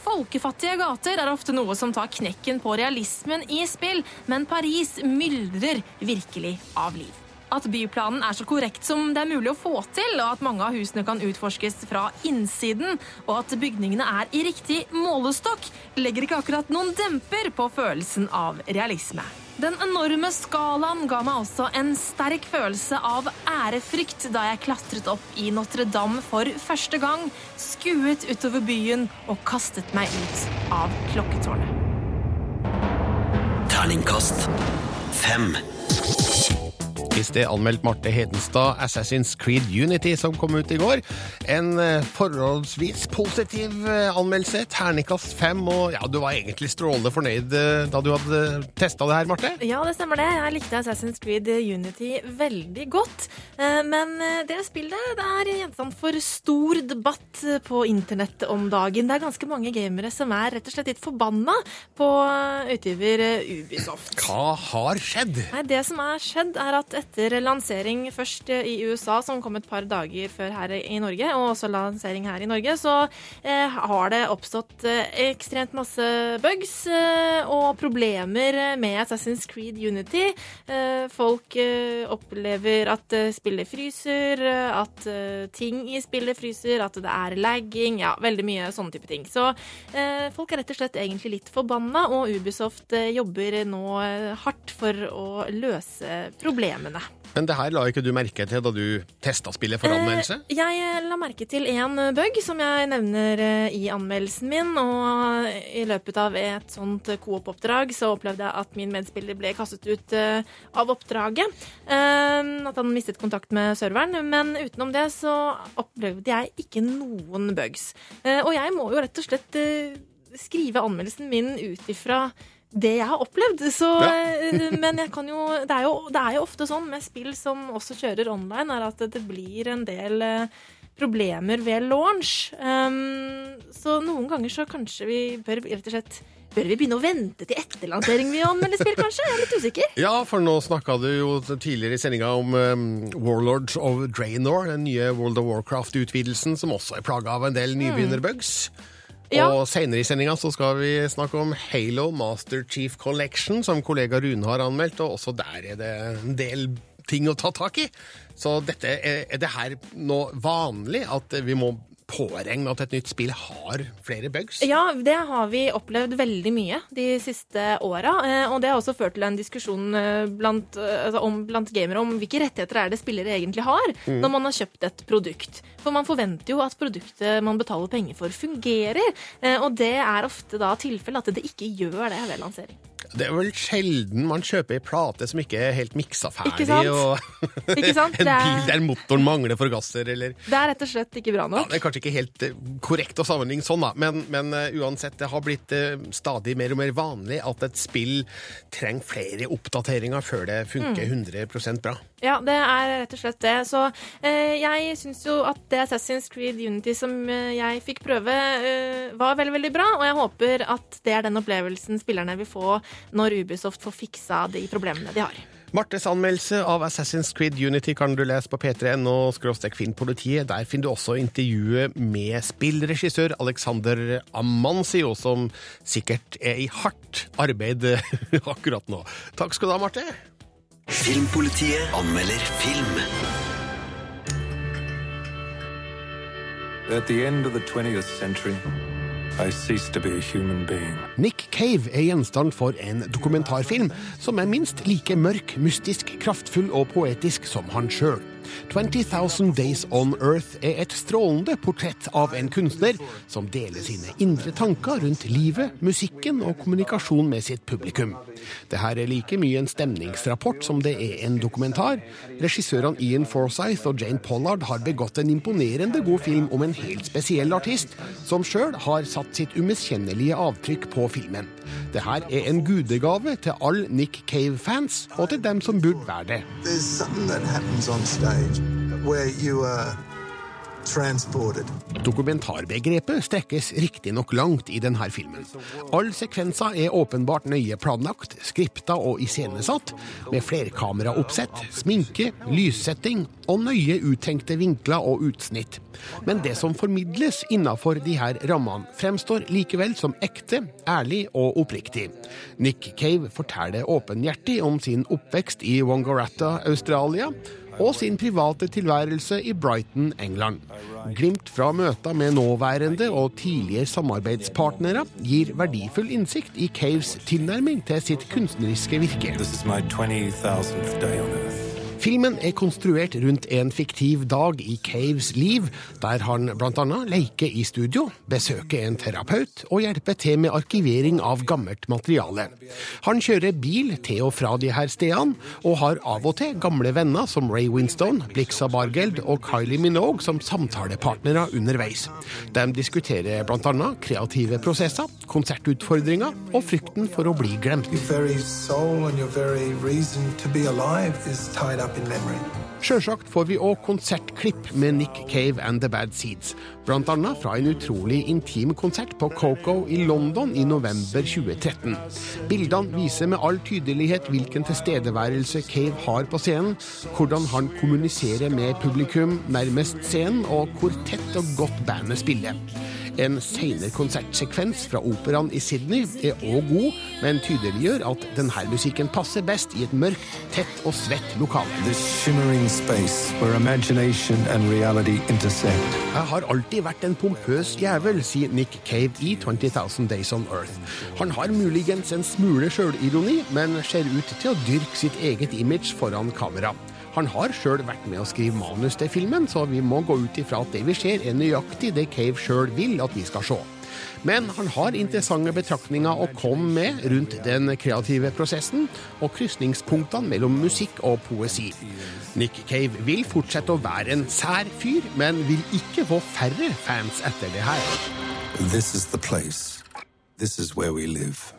Folkefattige gater er ofte noe som tar knekken på realismen i spill, men Paris myldrer virkelig av liv. At byplanen er så korrekt som det er mulig å få til, og at mange av husene kan utforskes fra innsiden, og at bygningene er i riktig målestokk, legger ikke akkurat noen demper på følelsen av realisme. Den enorme skalaen ga meg også en sterk følelse av ærefrykt da jeg klatret opp i Notre-Dame for første gang, skuet utover byen og kastet meg ut av klokketårnet. Terningkast fem. I sted anmeldt Marte Hedenstad Assassin's Creed Unity, som kom ut i går. En eh, forholdsvis positiv eh, anmeldelse, terningkast fem, og ja, du var egentlig strålende fornøyd eh, da du hadde testa det her, Marte? Ja, det stemmer det. Jeg likte Assassin's Creed Unity veldig godt. Men det spillet det er gjenstand for stor debatt på internett om dagen. Det er ganske mange gamere som er rett og slett litt forbanna på utgiver Ubisoft. Hva har skjedd? Nei, Det som er skjedd, er at etter lansering først i USA, som kom et par dager før her i Norge, og også lansering her i Norge, så eh, har det oppstått eh, ekstremt masse bugs eh, og problemer med Assassin's Creed Unity. Eh, folk eh, opplever at eh, spillet fryser, eh, at eh, ting i spillet fryser, at det er lagging, ja, veldig mye sånne type ting. Så eh, folk er rett og slett egentlig litt forbanna, og Ubisoft eh, jobber nå eh, hardt for å løse problemene. Men det her la ikke du merke til da du testa spillet for anmeldelse? Eh, Jeg eh, la merke til en bug som jeg nevner eh, i anmeldelsen min. Og i løpet av et sånt coop-oppdrag så opplevde jeg at min medspiller ble kastet ut eh, av oppdraget. Eh, At han mistet kontakt med serveren. Men utenom det så opplevde jeg ikke noen bugs. Eh, Og jeg må jo rett og slett eh, skrive anmeldelsen min ut ifra det jeg har opplevd. Så, ja. men jeg kan jo det, er jo det er jo ofte sånn med spill som også kjører online, er at det blir en del eh, problemer ved launch. Um, så noen ganger så kanskje vi bør rett og slett Bør vi begynne å vente til etterlansering vi anmelder spill, kanskje? Jeg er litt usikker. Ja, for nå snakka du jo tidligere i sendinga om um, Warlords of Draenor, den nye World of Warcraft-utvidelsen, som også er plaga av en del nybegynnerbugs. Ja. Og senere i sendinga så skal vi snakke om Halo Master Chief Collection, som kollega Rune har anmeldt, og også der er det en del ting å ta tak i. Så dette er, er det her nå vanlig at vi må påregn at et nytt spill har flere bugs? Ja, det har vi opplevd veldig mye de siste åra. eh, Og det har også ført til en diskusjon eh, blant, eh, altså om, blant gamere om hvilke rettigheter er det spillere egentlig har Mm. når man har kjøpt et produkt. For man forventer jo at produktet man betaler penger for, fungerer. Og det er ofte da tilfellet at det ikke gjør det ved lansering. Det er vel sjelden man kjøper ei plate som ikke er helt miksa ferdig, Ikke sant? og Ikke sant? en bil der motoren mangler forgasser, eller Det er rett og slett ikke bra ja, nok. Det er kanskje ikke helt eh, korrekt å sammenligne sånn, da, men, men uh, uansett, det har blitt uh, stadig mer og mer vanlig at et spill trenger flere oppdateringer før det funker Mm. 100 bra. Ja, det er rett og slett det. Så eh, jeg syns jo at det Assassin's Creed Unity som eh, jeg fikk prøve, eh, var veldig, veldig bra. Og jeg håper at det er den opplevelsen spillerne vil få når Ubisoft får fiksa de problemene de har. Martes anmeldelse av Assassin's Creed Unity kan du lese på p3.no filmpolitiet. Der finner du også intervjuet med spillregissør Alexander Amancio, som sikkert er i hardt arbeid akkurat nå. Takk skal du ha, Marte. Filmpolitiet anmelder film. At the end of the 20th century, I ceased to be a human being. Nick Cave er gjenstand for en dokumentarfilm som er minst like mørk, mystisk, kraftfull og poetisk som han sjøl. 20,000 Days on Earth er et strålende portrett av en kunstner som deler sine indre tanker rundt livet, musikken og kommunikasjon med sitt publikum. Det her er like mye en stemningsrapport som det er en dokumentar. Regissørene Ian Forsyth og Jane Pollard har begått en imponerende god film om en helt spesiell artist, som sjøl har satt sitt umiskjennelige avtrykk på filmen. Det her er en gudegave til alle Nick Cave-fans, og til dem som burde være det. Transported. Dokumentarbegrepet strekkes riktignok langt i denne filmen. Alle sekvenser er åpenbart nøye planlagt, skripta og iscenesatt, med flerkameraoppsett, sminke, lyssetting og nøye uttenkte vinkler og utsnitt. Men det som formidles innafor disse rammene, fremstår likevel som ekte, ærlig og oppriktig. Nick Cave forteller åpenhjertig om sin oppvekst i Wangaratta, Australia, og sin private tilværelse i Brighton, England. Glimt fra møter med nåværende og tidligere samarbeidspartnere gir verdifull innsikt i Caves tilnærming til sitt kunstneriske virke. This is my 20,000th day on Earth. Filmen er konstruert rundt en fiktiv dag i Caves liv, der han bl.a. leker i studio, besøker en terapeut og hjelper til med arkivering av gammelt materiale. Han kjører bil til og fra de her stedene, og har av og til gamle venner som Ray Winstone, Blixa Bargeld og Kylie Minogue som samtalepartnere underveis. De diskuterer bl.a. kreative prosesser, konsertutfordringer og frykten for å bli glemt. Your very soul and your very reason to be alive is tied. Sjølsagt får vi òg konsertklipp med Nick Cave and The Bad Seeds. Blant annet fra en utrolig intim konsert på Coco i London i november 2013. Bildene viser med all tydelighet hvilken tilstedeværelse Cave har på scenen, hvordan han kommuniserer med publikum nærmest scenen, og hvor tett og godt bandet spiller. En senere konsertsekvens fra operaen i Sydney er òg god, men tydeliggjør at denne musikken passer best i et mørkt, tett og svett lokale. This shimmering space where imagination and reality intersect. Jeg har alltid vært en pompøs jævel, sier Nick Cave i 20,000 Days on Earth. Han har muligens en smule sjølironi, men ser ut til å dyrke sitt eget image foran kamera. Han har sjøl vært med å skrive manus til filmen, så vi må gå ut ifra at det vi ser er nøyaktig det Cave sjøl vil at vi skal se. Men han har interessante betraktninger å komme med rundt den kreative prosessen og krysningspunktene mellom musikk og poesi. Nick Cave vil fortsette å være en sær fyr, men vil ikke få færre fans etter det her. This is the place. This is where we live.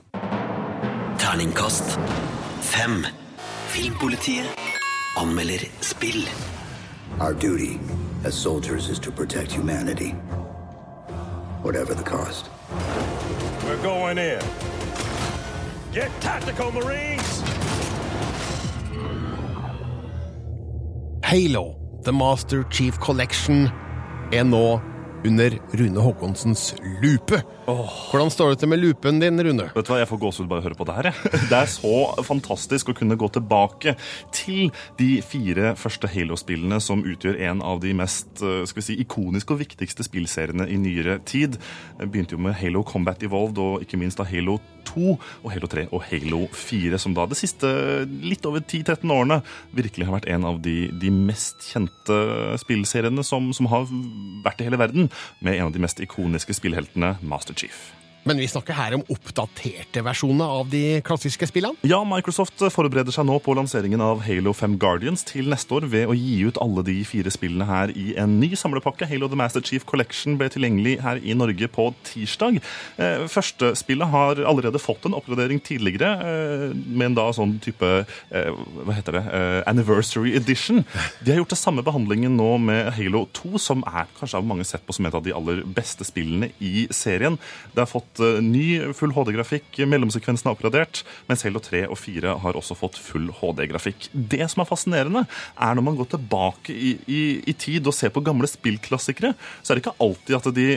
Terningkast fem. Filmpolitiet anmelder spill. Our duty as soldiers is to protect humanity, whatever the cost. We're going in. Get tactical, Marines! Halo, The Master Chief Collection, er nå under Rune Haakonsens lupe. Hvordan står det til med lupen din, Rune? Vet du hva, Jeg får gåsehud bare av å høre på det her. Det er så fantastisk å kunne gå tilbake til de fire første Halo-spillene som utgjør en av de mest eh, skal vi si, ikoniske og viktigste spillseriene i nyere tid. Jeg begynte jo med Halo Combat Evolved og ikke minst da Halo 2 og Halo 3 og Halo 4, som da de siste litt over 10-13 årene virkelig har vært en av de, de mest kjente spillseriene som, som har vært i hele verden, med en av de mest ikoniske spillheltene, Master Chief. Men vi snakker her om oppdaterte versjoner av de klassiske spillene. Ja, Microsoft forbereder seg nå på lanseringen av Halo 5 Guardians til neste år ved å gi ut alle de fire spillene her i en ny samlepakke. Halo The Master Chief Collection ble tilgjengelig her i Norge på tirsdag. Eh, Første spillet har allerede fått en oppgradering tidligere, eh, med en da sånn type eh, Hva heter det? Anniversary Edition. De har gjort det samme behandlingen nå med Halo 2, som er kanskje av mange sett på som et av de aller beste spillene i serien. Det har fått eh, ny full HD-grafikk, mellomsekvensen er oppgradert, mens Halo 3 og 4 har også fått full HD-grafikk. Det som er fascinerende, er når man går tilbake i, i, i tid og ser på gamle spillklassikere, så er det ikke alltid at de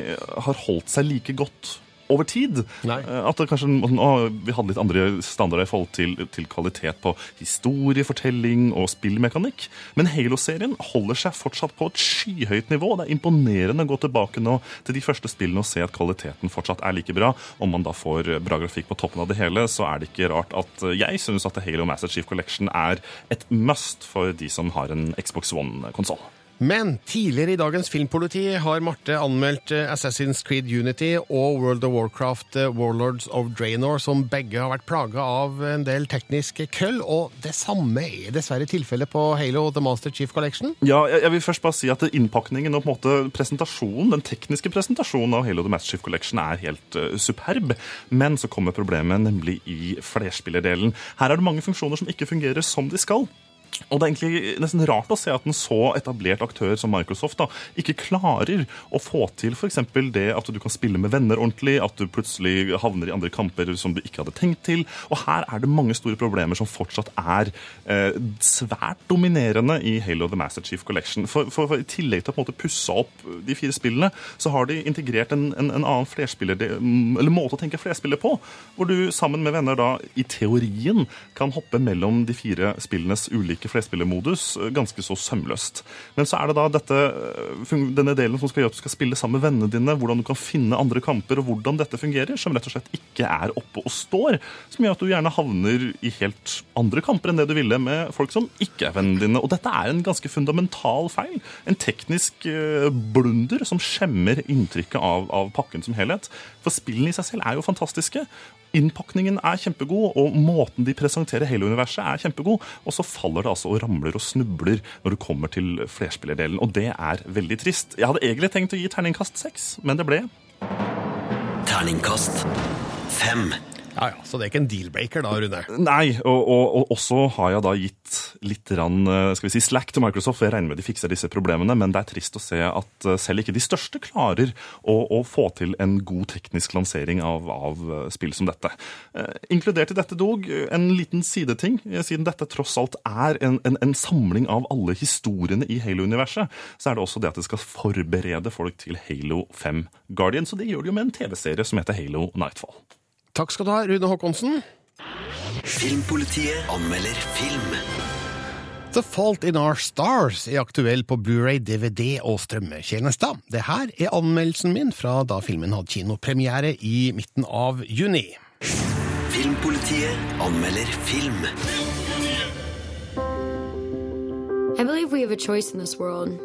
har holdt seg like godt over tid. Nei. At det kanskje, å, Vi hadde litt andre standarder i forhold til, til kvalitet på historiefortelling og spillmekanikk. Men Halo-serien holder seg fortsatt på et skyhøyt nivå. Det er imponerende å gå tilbake nå til de første spillene og se at kvaliteten fortsatt er like bra. Om man da får bra grafikk på toppen av det hele, så er det ikke rart at jeg syns at Halo Master Chief Collection er et must for de som har en Xbox One-konsoll. Men tidligere i dagens Filmpoliti har Marte anmeldt eh, Assassin's Creed Unity og World of Warcraft eh, Warlords of Draenor, som begge har vært plaga av en del teknisk køll. Og det samme er dessverre tilfellet på Halo The Master Chief Collection. Ja, jeg vil først bare si at innpakningen og på en måte presentasjonen, den tekniske presentasjonen av Halo The Master Chief Collection er helt eh, superb. Men så kommer problemet, nemlig i flerspillerdelen. Her er det mange funksjoner som ikke fungerer som de skal. Og det er egentlig nesten rart å se at en så etablert aktør som Microsoft da, ikke klarer å få til f.eks. det at du kan spille med venner ordentlig, at du plutselig havner i andre kamper som du ikke hadde tenkt til. Og her er det mange store problemer som fortsatt er eh, svært dominerende i Halo The Master Chief Collection. For, for, for I tillegg til å på en måte pusse opp de fire spillene, så har de integrert en, en, en annen flerspiller, eller måte å tenke flerspiller på, hvor du sammen med venner da i teorien kan hoppe mellom de fire spillenes ulike flerspillermodus eh, ganske så sømløst. Men så er det da dette, eh, denne delen som skal gjøre at du skal spille sammen med vennene dine, hvordan du kan finne andre kamper, og hvordan dette fungerer, som rett og slett ikke er oppe og står. Som gjør at du gjerne havner i helt andre kamper enn det du ville med folk som ikke er vennene dine. Og dette er en ganske fundamental feil. En teknisk eh, blunder som skjemmer inntrykket av, av pakken som helhet. For spillene i seg selv er jo fantastiske. Innpakningen er kjempegod, og måten de presenterer Halo-universet er kjempegod. Og så faller det altså og ramler og snubler når du kommer til flerspillerdelen. Og det er veldig trist. Jeg hadde egentlig tenkt å gi terningkast seks, men det ble Terningkast fem. Ja, ja, Så det er ikke en deal-breaker da, Rune? Nei, og, og, og også har jeg da gitt litt rann, eh, skal vi si, slack til Microsoft, jeg regner med de fikser disse problemene, men det er trist å se at eh, selv ikke de største klarer å, å få til en god teknisk lansering av, av eh, spill som dette. Eh, inkludert i dette dog en liten sideting, siden dette tross alt er en, en, en samling av alle historiene i Halo-universet, så er det også det at det skal forberede folk til Halo 5 Guardian, så det gjør det jo med en TV-serie som heter Halo Nightfall. Takk skal du ha, Rune Håkonsen. Filmpolitiet anmelder film. The Fault in Our Stars er aktuell på Blu-ray, DVD og strømmetjenester. Det her er anmeldelsen min fra da filmen hadde kinopremiere i midten av juni. Filmpolitiet anmelder film. I believe we have a choice in this world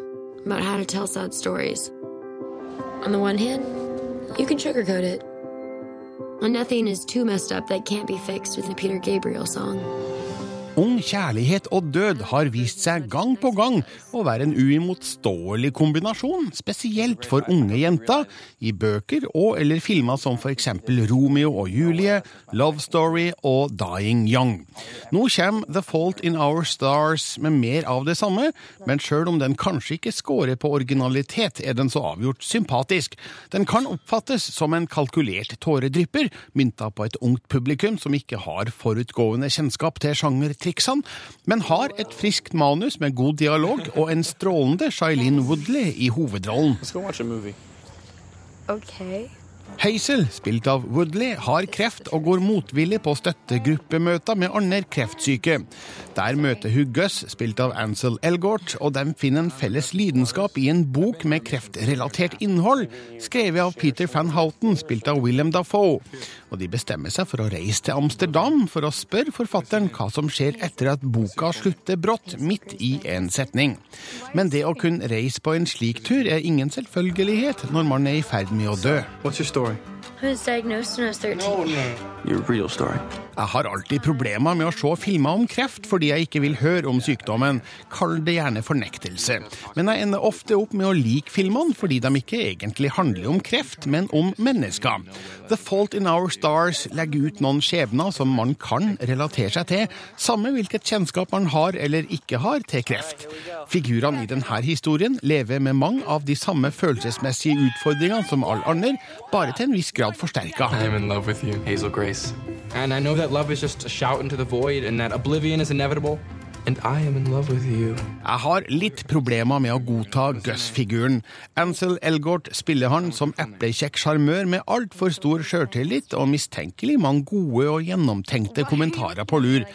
about how to tell sad stories. On the one hand, you can sugarcoat it. Nothing is too messed up that can't be fixed with a Peter Gabriel song. Ung kjærlighet og død har vist seg gang på gang å være en uimotståelig kombinasjon, spesielt for unge jenter, i bøker og eller filmer som eksempel Romeo og Julie, Love Story og Dying Young. Nå kommer The Fault in Our Stars med mer av det samme, men sjøl om den kanskje ikke scorer på originalitet, er den så avgjort sympatisk. Den kan oppfattes som en kalkulert tåredrypper, mynta på et ungt publikum som ikke har forutgående kjennskap til sjangertriksene, men har et friskt manus med god dialog og en strålende Shailene Woodley i hovedrollen. Okay. Hazel, spilt av Woodley, har kreft og går motvillig på støttegruppemøter med andre kreftsyke. Der møter hun Gus, spilt av Ansel Elgort, og de finner en felles lidenskap i en bok med kreftrelatert innhold, skrevet av Peter van Houten, spilt av Willem Dafoe. Og de bestemmer seg for å reise til Amsterdam for å spørre forfatteren hva som skjer etter at boka slutter brått, midt i en setning. Men det å kunne reise på en slik tur er ingen selvfølgelighet når man er i ferd med å dø. What's your story? I was diagnosed when I was 13. Your real story. Jeg har alltid problemer med å se filmer om kreft fordi jeg ikke vil høre om sykdommen. Kall det gjerne fornektelse. Men jeg ender ofte opp med å like filmene fordi de ikke egentlig handler om kreft, men om mennesker. The Fault in Our Stars legger ut noen skjebner som man kan relatere seg til, samme hvilket kjennskap man har eller ikke har til kreft. Figurene i denne historien lever med mange av de samme følelsesmessige utfordringene som alle andre, bare til en viss grad forsterka. I am in love with you, Hazel Grace. And I know that love is just a shout into the void and that oblivion is inevitable. Jeg har litt problemer med å godta Gus-figuren. Ansel Elgort spiller han som eplekjekk sjarmør med altfor stor sjøltillit og mistenkelig mange gode og gjennomtenkte kommentarer på lur.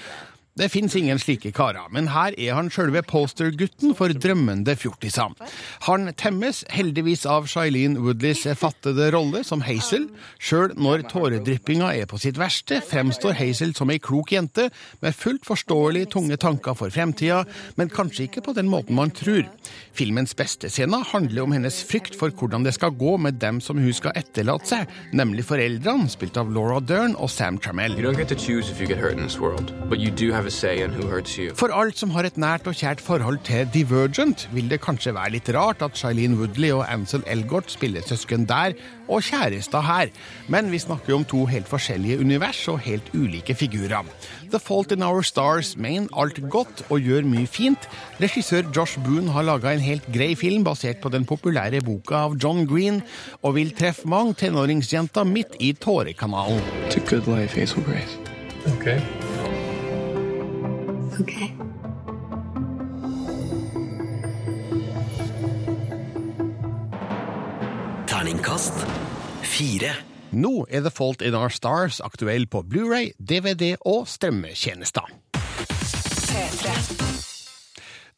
Det fins ingen slike karer, men her er han sjølve postergutten for drømmende fjortiser. Han temmes heldigvis av Shailene Woodleys fattede rolle som Hazel. Sjøl når tåredryppinga er på sitt verste, fremstår Hazel som ei klok jente med fullt forståelig tunge tanker for fremtida, men kanskje ikke på den måten man tror. Filmens beste scene handler om hennes frykt for hvordan det skal gå med dem som hun skal etterlate seg, nemlig foreldrene, spilt av Laura Dern og Sam Trammell. For alt som har et nært og kjært forhold til Divergent, vil det kanskje være litt rart at Shailene Woodley og Ansel Elgort spiller søsken der, og kjærester her. Men vi snakker om to helt forskjellige univers og helt ulike figurer. The Fault in Our Stars mener alt godt og gjør mye fint. Regissør Josh Boone har laga en helt grei film basert på den populære boka av John Green, og vil treffe mange tenåringsjenter midt i tårekanalen. It's a life, Hazel Grace. Okay. Okay. Terningkast fire. Nå er The Fault in Our Stars aktuell på Blu-ray, DVD og strømmetjenester.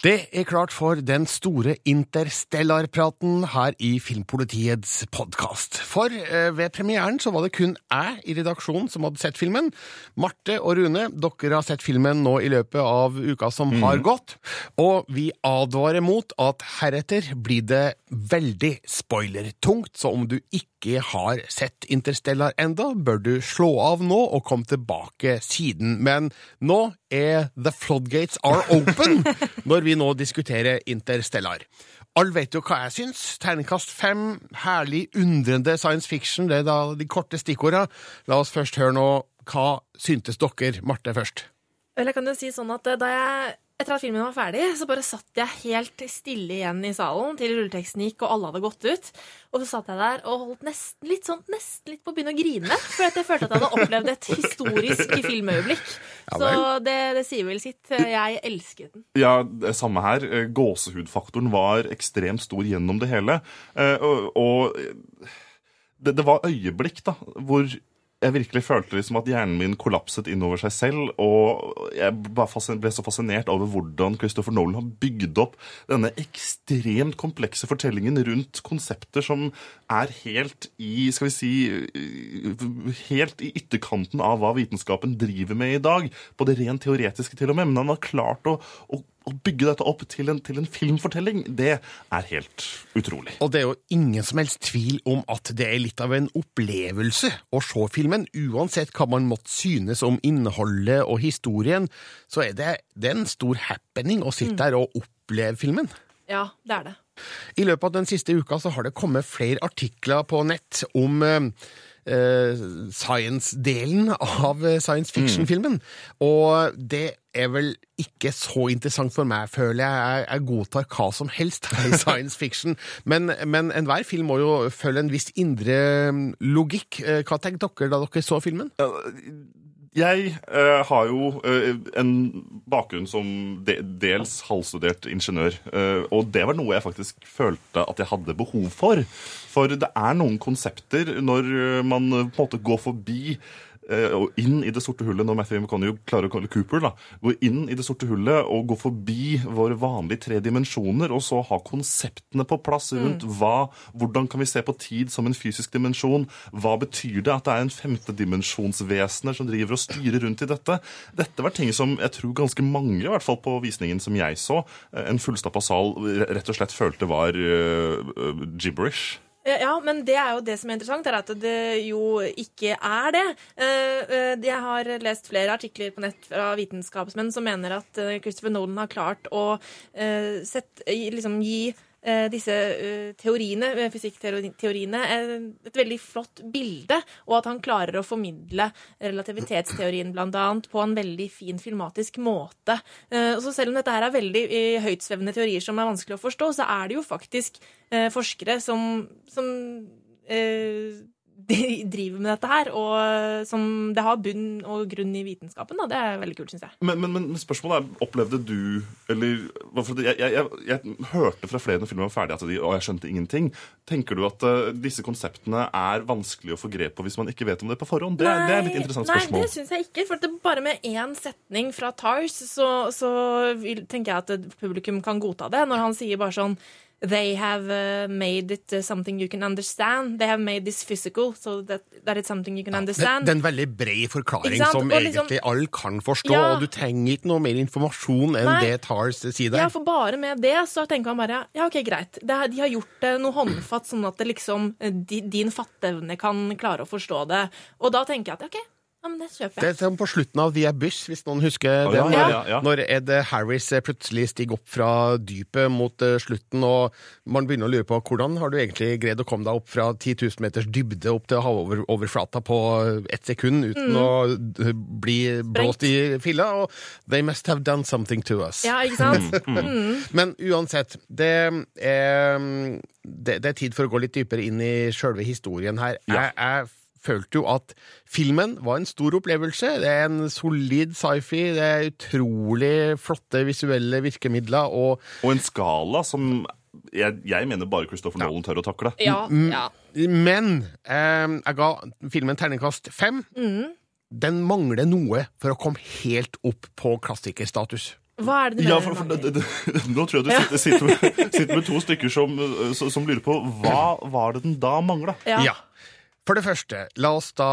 Det er klart for den store interstellarpraten her i Filmpolitiets podkast. For eh, ved premieren så var det kun jeg i redaksjonen som hadde sett filmen. Marte og Rune, dere har sett filmen nå i løpet av uka som har gått. Og vi advarer mot at heretter blir det veldig spoilertungt, så om du ikke har sett Interstellar enda, bør du slå av nå og komme tilbake siden. Men nå er The Floodgates are open når vi nå diskuterer Interstellar. Alle vet jo hva jeg syns. Terningkast fem, herlig, undrende science fiction, det er da de korte stikkorda. La oss først høre nå hva syntes dere, Marte, først? Vel, jeg kan jo si sånn at eh, da jeg etter at filmen var ferdig, så bare satt jeg helt stille igjen i salen til rulleteksten gikk og alle hadde gått ut. Og så satt jeg der og holdt nesten litt sånn, nesten litt på å begynne å grine. For jeg følte at jeg hadde opplevd et historisk filmøyeblikk. Ja Så det, det sier vel sitt. Jeg elsket den. Ja, det samme her. Eh, Gåsehudfaktoren var ekstremt stor gjennom det hele. Eh, Og, og det, det var øyeblikk da, hvor jeg virkelig følte liksom at hjernen min kollapset innover seg selv. Og jeg ble så fascinert over hvordan Christopher Nolan har bygd opp denne ekstremt komplekse fortellingen rundt konsepter som er helt i skal vi si, helt i ytterkanten av hva vitenskapen driver med i dag. På det rent teoretiske til og med. Men han har klart å, å, å bygge dette opp til en, til en filmfortelling. Det er helt utrolig. Og det er jo ingen som helst tvil om at det er litt av en opplevelse å se filmen. Uansett hva man måtte synes om innholdet og historien, så er det, det er en stor happening å sitte der og oppleve filmen. Ja, det er det. I løpet av den siste uka så har det kommet flere artikler på nett om eh, science-delen av eh, science fiction-filmen. Og det er vel ikke så interessant for meg, føler jeg. Jeg, godtar hva som helst i science fiction. Men, men enhver film må jo følge en viss indre mm, logikk. Eh, Hva tenkte dere da dere så filmen? Jeg eh, har jo eh, en bakgrunn som de, dels halvstudert ingeniør. eh, og det var noe jeg faktisk følte at jeg hadde behov for. For det er noen konsepter når eh, man eh, på en måte går forbi og inn i det sorte hullet, når Matthew McConaughey klarer å kalle Cooper, da, gå inn i det sorte hullet og gå forbi våre vanlige tre dimensjoner, og så ha konseptene på plass rundt hva, hvordan kan vi se på tid som en fysisk dimensjon, hva betyr det at det er en femtedimensjonsvesener som driver og styrer rundt i dette? Dette var ting som jeg tror ganske mange, i hvert fall på visningen som jeg så, eh, en fullstappa sal rett og slett følte var eh, eh, gibberish. Ja, Ja, men det er jo det som er interessant, er at det jo ikke er det. Eh, eh, Jeg har lest flere artikler på nett fra vitenskapsmenn som mener at eh, Christopher Nolan har klart å sette, liksom gi eh, disse eh, teoriene, eh, fysikkteoriene, eh, et veldig flott bilde, og at han klarer å formidle relativitetsteorien annet på en veldig fin filmatisk måte. Og Så selv om dette her er veldig eh, høytsvevende teorier som er vanskelig å forstå, så er det jo faktisk eh, forskere som, som eh, driver med dette her, og eh, som det har bunn og grunn i vitenskapen. Da. Det er veldig kult, syns jeg. Men, men, men spørsmålet er, opplevde du eller jeg, jeg, jeg, jeg hørte fra flere når filmen var ferdig at de, og jeg skjønte ingenting. Tenker du at uh, disse konseptene er vanskelig å få grep på hvis man ikke vet om det på forhånd? Det, det er et litt interessant Nei, spørsmål. det syns jeg ikke. For det bare med én setning fra Tars, så, så vil, tenker jeg at publikum kan godta det. Når han sier bare sånn They have uh, made it uh, something you can understand. They have made this physical, so that, that it's something you can ja, understand. det er en veldig bred forklaring som Og liksom- egentlig alle kan forstå, Ja. og du trenger ikke noe mer informasjon enn Nei. det Tars sier der. Ja, for bare med det så tenker man bare ja, ok, greit. Det, de har gjort det noe håndfatt, sånn at det liksom, eh, di, din fatteevne kan klare å forstå det. Og da tenker jeg at ok, ja, men det kjøper jeg. Det er som på slutten av The Abyss, hvis noen husker oh, det. ja, Når, ja, ja, ja. når Ed Harris eh, plutselig stiger opp fra dypet mot eh, slutten, og man begynner å lure på hvordan har du egentlig greid å komme deg opp fra 10 000 meters dybde opp til havoverflata på ett sekund uten Mm. å eh, bli blåst i filla? Og they must have done something to us. Ja, ikke sant? Mm. Men uansett, det er, det, det er tid for å gå litt dypere inn i sjølve historien her. Jeg, jeg følte jo at filmen var en stor opplevelse. Det er en solid sci-fi, det er utrolig flotte visuelle virkemidler, og Og en skala som jeg, jeg mener bare Christopher Nolan tør å takle. Ja, ja. Men eh, jeg ga filmen terningkast fem. Mm. Den mangler noe for å komme helt opp på klassikerstatus. Hva er det du Ja, for, for, det, det, nå tror jeg du sitter, sitter, med, sitter med to stykker som, som, som lurer på hva var det den da mangla? Ja. For det første, la oss da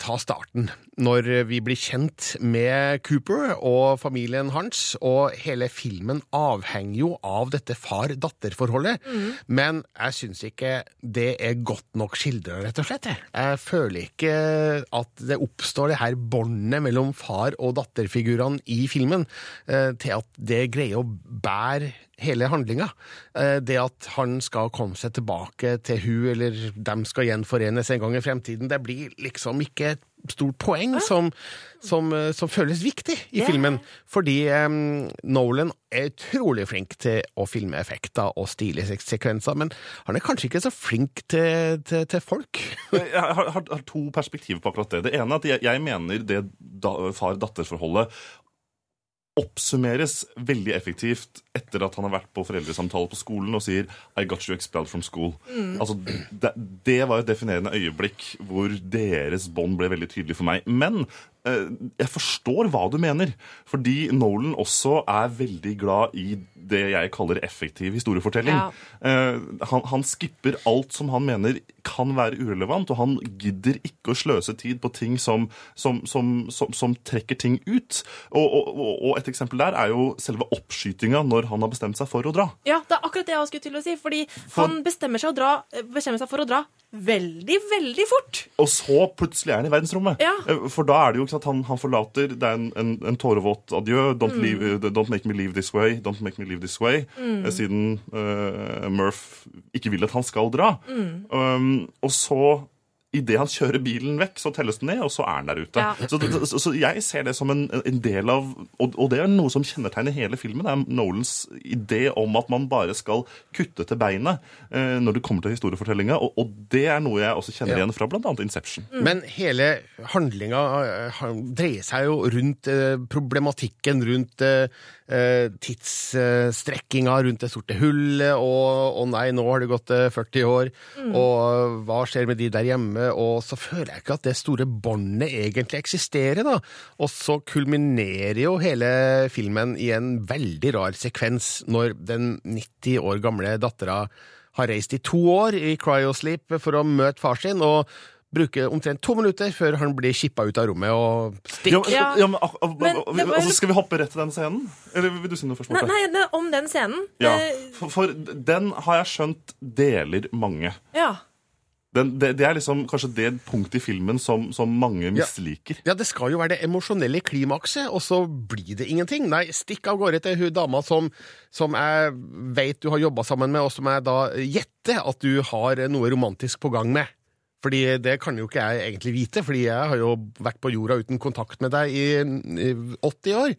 ta starten. Når vi blir kjent med Cooper og familien hans, og hele filmen avhenger jo av dette far-datter-forholdet. Men jeg syns ikke det er godt nok skildra, rett og slett. jeg. Jeg føler ikke at det oppstår det her båndet mellom far- og datterfigurene i filmen, eh, til at det greier å bære hele handlinga. Eh, Det at han skal komme seg tilbake til hun, eller dem skal gjenforenes en gang i fremtiden, det blir liksom ikke et stort poeng som, som, eh, som føles viktig i filmen. Fordi um, Nolan er utrolig flink til å filme effekter og stilige sekvenser, men han er kanskje ikke så flink til, til, til folk. Jeg har, har, har to perspektiver på akkurat det. Det ene er at jeg, jeg mener det da, far-datter-forholdet oppsummeres veldig effektivt etter at han har vært på foreldresamtale på skolen og sier I got you expelled from school. Mm. Altså, det, det var et definerende øyeblikk hvor deres bånd ble veldig tydelig for meg. Men eh, jeg forstår hva du mener, fordi Nolan også er veldig glad i det jeg kaller effektiv historiefortelling. Ja. Eh, han, han skipper alt som han mener kan være urelevant, og han gidder ikke å sløse tid på ting som, som, som, som, som trekker ting ut. Og, og, og- et eksempel der er jo selve oppskytinga når han har bestemt seg for å dra. Ja, det er akkurat det jeg skulle til å si. Fordi han bestemmer seg, å dra, bestemmer seg for å dra veldig, veldig fort. Og så plutselig er han i verdensrommet. Ja. Eh, For da er det jo ikke sant, han, han forlater Det er en, en, en tårevåt adjø. Don't, Mm. leave, eh, don't make me leave this way. Don't make me leave this way. Mm. Eh, Siden uh, Murph ikke vil at han skal dra. Mm. Um, og så idet han kjører bilen vekk, så telles den ned, og så er han der ute. Ja. Så, så, så jeg ser det som en, en del av og, og det er noe som kjennetegner hele filmen. Det er Nolans idé om at man bare skal kutte til beinet eh, når det kommer til historiefortellinga. Og, og det er noe jeg også kjenner Ja. igjen fra bl.a. Inception. Men hele handlinga eh, dreier seg jo rundt eh, problematikken rundt eh, eh, tidsstrekkinga rundt det sorte hullet, og å nei, nå har det gått eh, 40 år, Mm. og hva skjer med de der hjemme? Og så føler jeg ikke at det store båndet egentlig eksisterer, da. Og så kulminerer jo hele filmen i en veldig rar sekvens når den 90 år gamle dattera har reist i to år i cryosleep for å møte far sin, og bruker omtrent to minutter før han blir kippa ut av rommet og stikker. Ja, ja, men, ak- ak- Men var- altså, skal vi hoppe rett til den scenen? Eller vil du si noe først? Nei, nei, nei om den scenen. Ja, for, for den har jeg skjønt deler mange. ja. Den, det, det er liksom kanskje det punktet i filmen som, som mange misliker. Ja, det skal jo være det emosjonelle klimakset, og så blir det ingenting. Nei, stikk av gårde til hun dama som, som jeg vet du har jobba sammen med, og som jeg da gjetter at du har noe romantisk på gang med. Fordi det kan jo ikke jeg egentlig vite, fordi jeg har jo vært på jorda uten kontakt med deg i, i 80 år.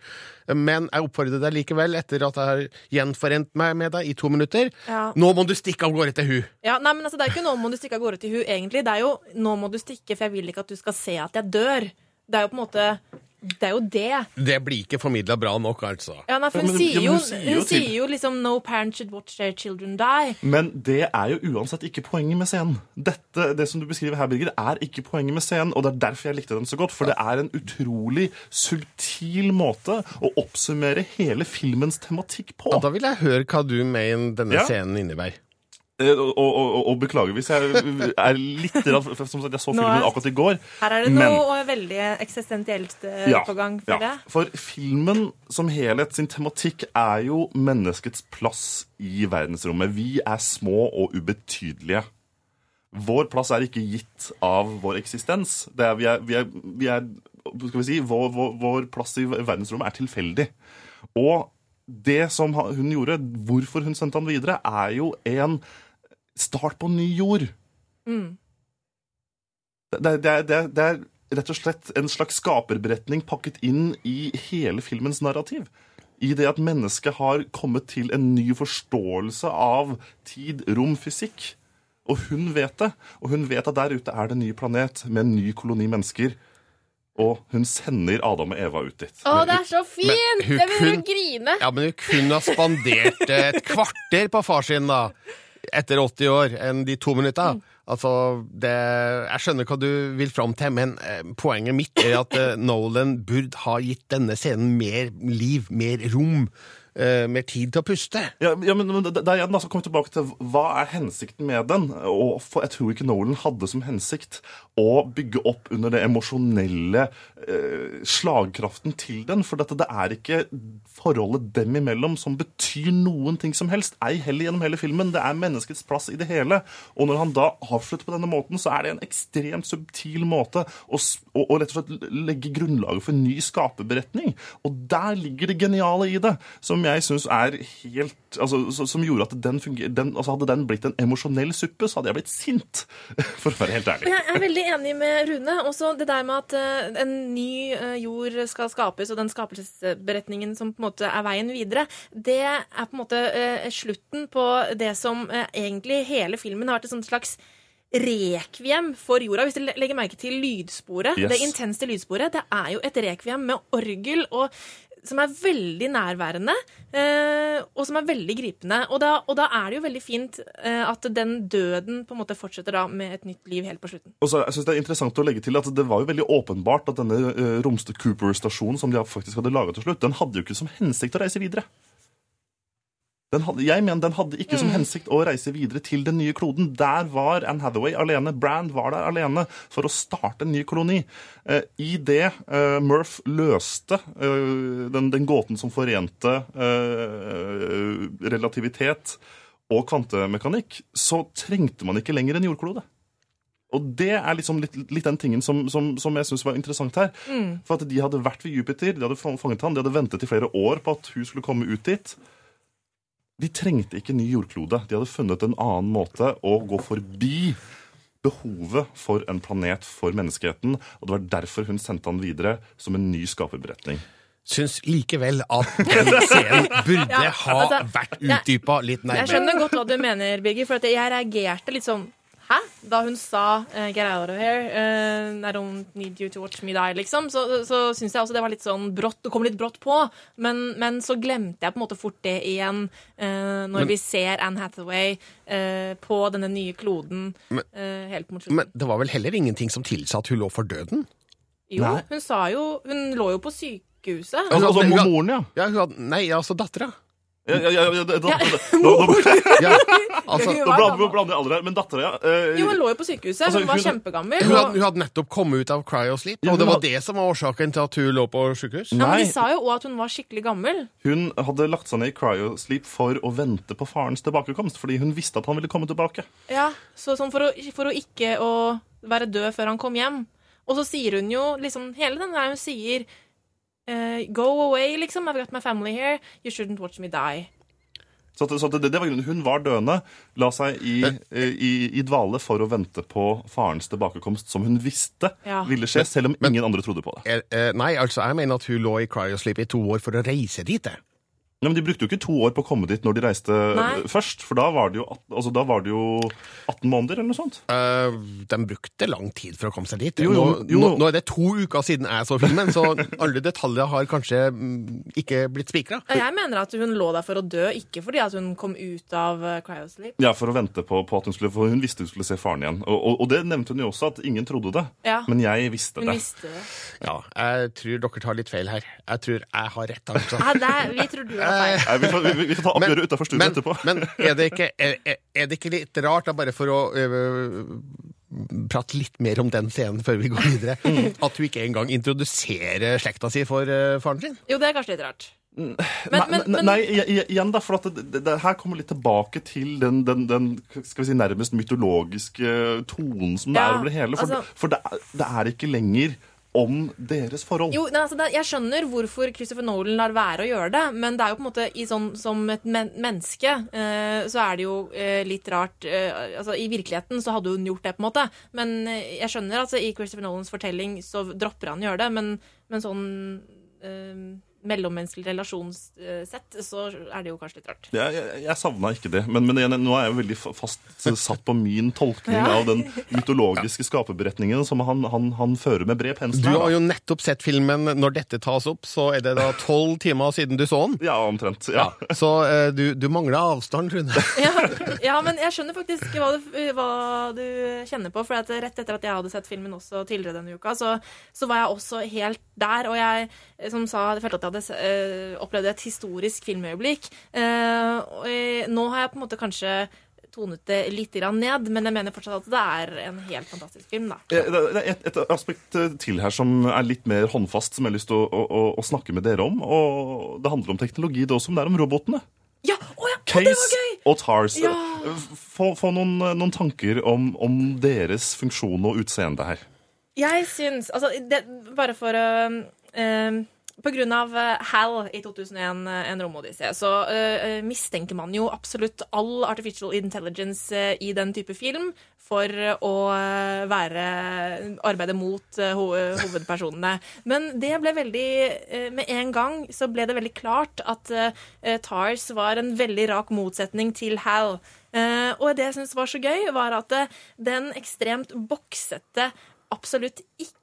Men jeg oppfordrer deg likevel, etter at jeg har gjenforent meg med deg i to minutter, Ja. nå må du stikke av gårde til hun. Ja, nei, men altså, Det er jo ikke 'nå må du stikke av gårde til hun', egentlig. Det er jo 'nå må du stikke, for jeg vil ikke at du skal se at jeg dør'. Det er jo på en måte Det er jo det. Det blir ikke formidla bra nok, altså. Ja, nei, for hun, men- sier jo, hun sier jo hun sier jo liksom 'no parents should watch their children die'. Men det er jo uansett ikke poenget med scenen. Dette, Det som du beskriver her, Birger, er ikke poenget med scenen, og det er derfor jeg likte den så godt. For det er en utrolig subtil måte å oppsummere hele filmens tematikk på. Ja, da vil jeg høre hva du mener denne Ja. scenen innebærer. Eh, Og, og, og, beklager hvis jeg er litt redd, for Som sagt, jeg så filmen er- akkurat i går. Her er det men- noe veldig eksistensielt eh, Ja, på gang. ja. For det. For filmen som helhet sin tematikk er jo menneskets plass i verdensrommet. Vi er små og ubetydelige. Vår plass er ikke gitt av vår eksistens. Det er, vi er, vi er, vi er skal vi si, vår, vår, vår plass i verdensrommet er tilfeldig. Og det som hun gjorde, hvorfor hun sendte han videre, er jo en start på ny jord. Mm. Det, det, det, det er rett og slett en slags skaperberetning pakket inn i hele filmens narrativ. I det at mennesket har kommet til en ny forståelse av tid, rom, fysikk. Og hun vet det. Og hun vet at der ute er det en ny planet med en ny koloni mennesker. Og hun sender Adam og Eva ut dit. Å, det er så fint! Jeg begynner kun- å grine. Ja, men hun kunne ha spandert eh, et kvarter på far sin, da. Etter 80 år, enn de to minutta. Altså, det Jeg skjønner hva du vil fram til, men eh, poenget mitt er at eh, Nolan burde ha gitt denne scenen mer liv, mer rom, eh, mer tid til å puste. Ja, ja men, men der er igjen altså komme tilbake til hva er hensikten med den. Og for jeg tror ikke Nolan hadde som hensikt å bygge opp under det emosjonelle eh, slagkraften til den. For dette, det er ikke forholdet dem imellom som betyr noen ting som helst. Ei heller gjennom hele filmen. Det er menneskets plass i det hele. Og når han da avslutter på denne måten, så er det en ekstremt subtil måte å, å, å rett og slett legge grunnlaget for en ny skaperberetning. Og der ligger det geniale i det, som jeg syns er helt altså, Som gjorde at den funger, den, altså Hadde den blitt en emosjonell suppe, så hadde jeg blitt sint. For å være helt ærlig. jeg er veldig enig med Rune. Også det der med at eh, en ny eh, jord skal skapes, og den skapelsesberetningen som på en måte er veien videre, det er på en måte eh, slutten på det som egentlig hele filmen har vært et slags rekviem for jorda. Hvis du legger merke til lydsporet, Yes. det intense lydsporet, det er jo et rekviem med orgel og som er veldig nærværende, eh, og som er veldig gripende. Og da, og da er det jo veldig fint eh, at den døden på en måte fortsetter da med et nytt liv helt på slutten. Og så jeg synes Det er interessant å legge til at det var jo veldig åpenbart at denne uh, Romsted Cooper-stasjonen som de faktisk hadde laget til slutt, den hadde jo ikke som hensikt å reise videre. Den hadde, jeg mener den hadde ikke som hensikt å reise videre til den nye kloden. Der var Anne Hathaway alene. Brand var der alene for å starte en ny koloni. Eh, I det eh, Murph løste eh, den, den gåten som forente eh, relativitet og kvantemekanikk, så trengte man ikke lenger en jordklode. Og det er liksom litt, litt den tingen som, som, som jeg syns var interessant her. Mm. For at de hadde vært ved Jupiter, de hadde fanget han, de hadde ventet i flere år på at hun skulle komme ut dit. De trengte ikke ny jordklode. De hadde funnet en annen måte å gå forbi behovet for en planet for menneskeheten, og det var derfor hun sendte han videre som en ny skaperberetning. Syns likevel at den scenen burde Ja, ha altså, vært jeg- utdypa litt Jeg skjønner godt hva du mener, Birgit, for at jeg reagerte litt sånn Hæ? Da hun sa uh, 'get out of here', uh, 'I don't need you to watch me die', liksom, så, så syns jeg også det var litt sånn brått. Det kom litt brått på. Men, men så glemte jeg på en måte fort det igjen uh, når Men- vi ser Anne Hathaway eh, på denne nye kloden Men- eh, helt mot slutten. Men det var vel heller ingenting som tilsa at hun lå for døden? Jo, Nei. hun sa jo Hun lå jo på sykehuset. Altså, Altså, moren, ja. ja hun hadde, nei, altså dattera. Ja, ja, ja, ja, da, da, Ja, da, nå- Ja, altså, Nå blander vi blander jeg aldri her, men dattera, ja. eh, Jo, hun lå jo på sykehuset. Altså, Hun var hun- kjempegammel. Hun hadde, hun hadde nettopp kommet ut av cryosleep, Ja, og det var hadde... det som var årsaken til at hun lå på sykehus? Ja, men De sa jo òg at hun var skikkelig gammel. Hun hadde lagt seg ned i cryosleep for å vente på farens tilbakekomst, fordi hun visste at han ville komme tilbake. Ja, så sånn for å, for å ikke å være død før han kom hjem. Og så sier hun jo liksom Hele den der hun sier eh, Go away, liksom. I've got my family here. You shouldn't watch me die. Så, at, så at det, det var grunnen. Hun var døende, la seg i, i, i dvale for å vente på farens tilbakekomst, som hun visste Ja. ville skje, selv om ingen andre trodde på det. Er, er, nei, altså jeg mener at hun lå i cryosleep i to år for å reise dit. jeg. Ja, men De brukte jo ikke to år på å komme dit når de reiste Nei. først, for da var, det jo, altså, da var det jo 18 måneder eller noe sånt. Uh, de brukte lang tid for å komme seg dit. Jo, jo, nå, jo. Nå, nå er det to uker siden jeg så filmen, så alle detaljer har kanskje mm, ikke blitt spikra. Jeg mener at hun lå der for å dø, ikke fordi at hun kom ut av eh, cryosleep. Ja, For å vente på, på at hun skulle For hun visste hun skulle se faren igjen. Og, og, og det nevnte hun jo også, at ingen trodde det. Ja. Men jeg visste Hun det. visste det. Ja, jeg tror dere tar litt feil her. Jeg tror jeg har rett, altså. Ja, det er, vi tror du har. Nei, vi, får, vi, vi får ta oppgjøret utenfor studio etterpå. men er, det ikke, er, er- det ikke litt rart, da, bare for å øh, prate litt mer om den scenen før vi går videre, Mm. at hun ikke engang introduserer slekta si for øh, faren sin? Jo, det er kanskje litt rart. Men, nei, men, men, nei, igjen da, for at det, det, det her kommer litt tilbake til den, den, den skal vi si, nærmest mytologiske tonen som det Ja, er over det hele. For, altså- for det, er, det er ikke lenger om deres forhold. Jo, altså Jeg skjønner hvorfor Christopher Nolan lar være å gjøre det, men det er jo på en måte sånn, som et men menneske eh, så er det jo eh, litt rart eh, altså I virkeligheten så hadde hun gjort det, på en måte, men eh, jeg skjønner altså i Christopher Nolans fortelling så dropper han å gjøre det, men, men sånn eh, mellommenneskelig relasjonssett så er det jo kanskje litt rart. Jeg, jeg, jeg savna ikke det, men, men igjen, nå er jeg veldig fast satt på min tolkning Ja. av den mytologiske skaperberetningen som han, han, han fører med bred pensel. Du har jo nettopp sett filmen. Når dette tas opp, så er det da tolv timer siden du så den. Ja, omtrent. Ja. Så uh, du, du mangler avstand, Rune. ja, ja, men jeg skjønner faktisk hva du, hva du kjenner på. For at rett etter at jeg hadde sett filmen også tidligere denne uka, så, så var jeg også helt der. Og jeg, som sa, jeg følte at jeg hadde eh, opplevd et historisk filmøyeblikk. Eh, nå har jeg på en måte kanskje tonet det litt ned, men jeg mener fortsatt at det er en helt fantastisk film. da. Eh, Det er et, et aspekt til her som er litt mer håndfast, som jeg har lyst til å, å, å, snakke med dere om. Og det handler om teknologi, det også, men det er om robotene. Ja, oh ja, Case det var gøy! og Tars. Ja. Få, få noen, noen tanker om, om deres funksjon og utseende her. Jeg syns Altså, det, bare for å uh, på grunn av eh, HAL i 2001, eh, en romodyssé, så uh, mistenker man jo absolutt all artificial intelligence eh, i den type film for å eh, være arbeide mot eh, ho hovedpersonene. Men det ble veldig eh, Med en gang så ble det veldig klart at eh, TARS var en veldig rak motsetning til HAL. Eh, og det jeg syns var så gøy, var at eh, den ekstremt boksete, absolutt ikke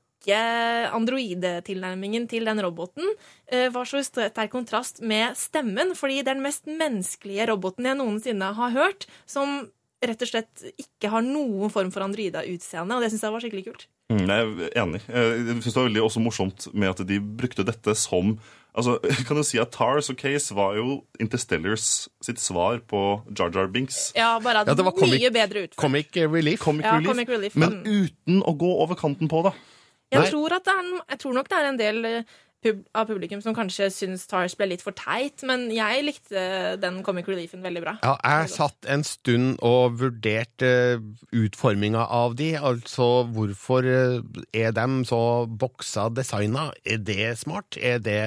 androidetilnærmingen til den roboten eh, var så sterk kontrast med stemmen, fordi det er den mest menneskelige roboten jeg noensinne har hørt, som rett og slett ikke har noen form for androida-utseende, og det syns jeg var skikkelig kult. Mm, jeg er enig. Jeg synes det var veldig også morsomt med at de brukte dette som altså, kan du si at Tars og Case var jo Interstellars sitt svar på Jar Jar Binks. Ja, bare at Ja, det var comic- mye bedre utført. Comic relief. Comic Ja, relief, comic relief. Men uten å gå over kanten på det. Jeg tror, at det er, jeg tror nok det er en del pub av publikum som kanskje syns Tars ble litt for teit, men jeg likte den comic reliefen veldig bra. Ja, jeg satt en stund og vurderte uh, utforminga av de, altså hvorfor uh, er de så boksa designa? Er det smart? Er det,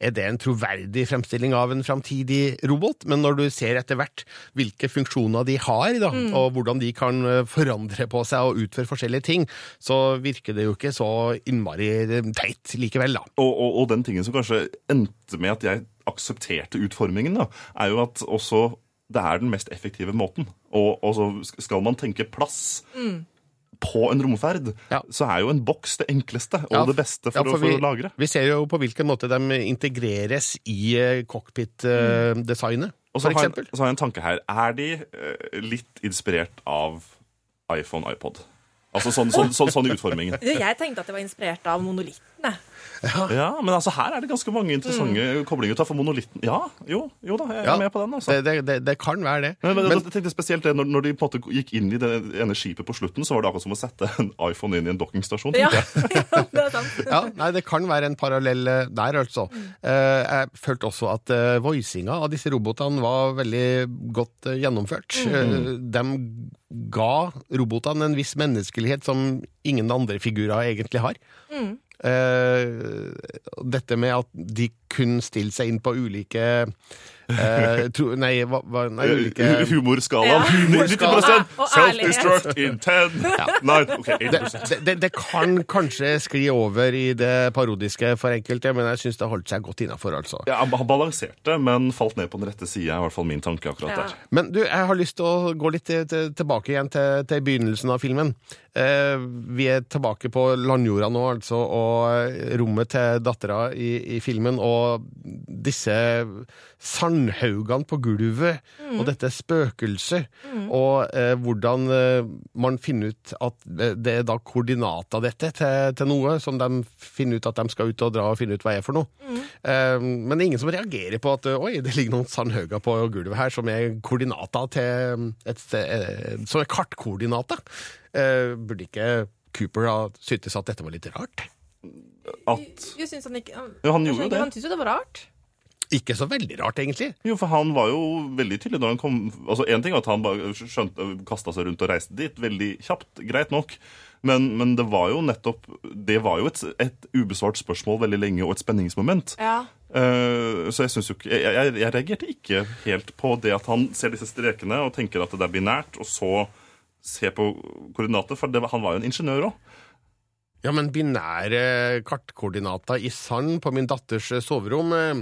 er det en troverdig fremstilling av en framtidig robot? Men når du ser etter hvert hvilke funksjoner de har, da, Mm. og hvordan de kan uh, forandre på seg og utføre forskjellige ting, så virker det jo ikke så innmari teit likevel, da. Og, og, og den tingen som kanskje endte med at jeg aksepterte utformingen, da, er jo at også det er den mest effektive måten. Og, og så skal man tenke plass Mm. på en romferd, så er jo en boks det enkleste og Ja, det beste for, ja, å, for vi, å lagre. Vi ser jo på hvilken måte de integreres i eh, cockpit-designet, Og så har, jeg, eksempel. så har jeg en tanke her. Er de eh, litt inspirert av iPhone, iPod? Altså sånn, sånn, sånn, sånn i utformingen. Jeg tenkte at det var inspirert av monolitten. Jeg. Ja, men altså her er det ganske mange interessante koblinger. Ta for monolitten. Ja, jo, jo da, jeg er Ja, med på den. altså. Det, det, det, kan være det. Men, men, Men- jeg tenkte spesielt det, når, når de på en måte gikk inn i det ene skipet på slutten, så var det akkurat som å sette en iPhone inn i en dockingstasjon. Ja. jeg. Det er sant. Ja, nei, Det kan være en parallell eh, der, altså. Eh, jeg følte også at uh, voicinga av disse robotene var veldig godt eh, gjennomført. Eh, de ga robotene en viss menneskelighet som ingen andre figurer egentlig har. Mm. Eh, dette med at de kunne stille seg inn på ulike eh, tro, Nei, hva, hva, nei ulike Humorskala. Ja. 90 Self-destruct in 10. Nei, ok, 1 det, det, det kan kanskje skli over i det parodiske for enkelte, men jeg syns det holdt seg godt innafor, altså. Ja, Han balanserte, men falt ned på den rette sida, er i hvert fall min tanke akkurat der. Men du, jeg har lyst til å gå litt til, til, tilbake igjen til, til begynnelsen av filmen. Eh, vi er tilbake på landjorda nå, altså, og rommet til dattera i, i filmen, og disse sandhaugene på gulvet, Mm. og dette spøkelset, Mm. og eh, hvordan eh, man finner ut at det det er da koordinater dette til, til noe, som de finner ut at de skal ut og dra og finne ut hva er for noe. Mm. Eh, men det er ingen som reagerer på at oi, det ligger noen sandhauger på gulvet her som er koordinater til et sted, eh, som er kartkoordinater. Eh, burde ikke Cooper ha syntes at dette var litt rart? At Jeg syns han ikke Ja, han gjorde jo det. Han syntes jo det var rart. Ikke så veldig rart, egentlig. Jo, for han var jo veldig tydelig når han kom Altså, Én ting var at han bare skjønte, kasta seg rundt og reiste dit veldig kjapt, greit nok. Men, men det var jo nettopp Det var jo et, et ubesvart spørsmål veldig lenge, og et spenningsmoment. Ja. Uh, så jeg synes jo ikke jeg, jeg, jeg reagerte ikke helt på det at han ser disse strekene og tenker at det er binært, og så ser på koordinater, for det, han var jo en ingeniør òg. Ja, men binære kartkoordinater i sand på min datters soverom eh,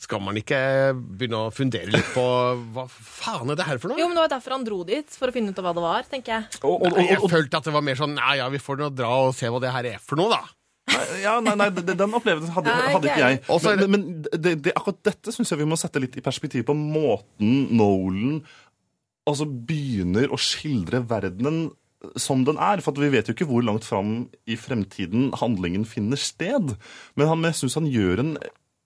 Skal man ikke begynne å fundere litt på hva faen er det her for noe? Jo, men Det var derfor han dro dit, for å finne ut av hva det var, tenker jeg. Nei, jeg følte at det var mer sånn Nei, ja, vi får nå dra og se hva det her er for noe, da. Ja, nei, nei, Den opplevelsen hadde, hadde ikke jeg. Og Men, men det, det, akkurat dette syns jeg vi må sette litt i perspektiv på måten Nolan altså begynner å skildre verdenen som den er. For at vi vet jo ikke hvor langt fram i fremtiden handlingen finner sted. Men han, jeg syns han gjør en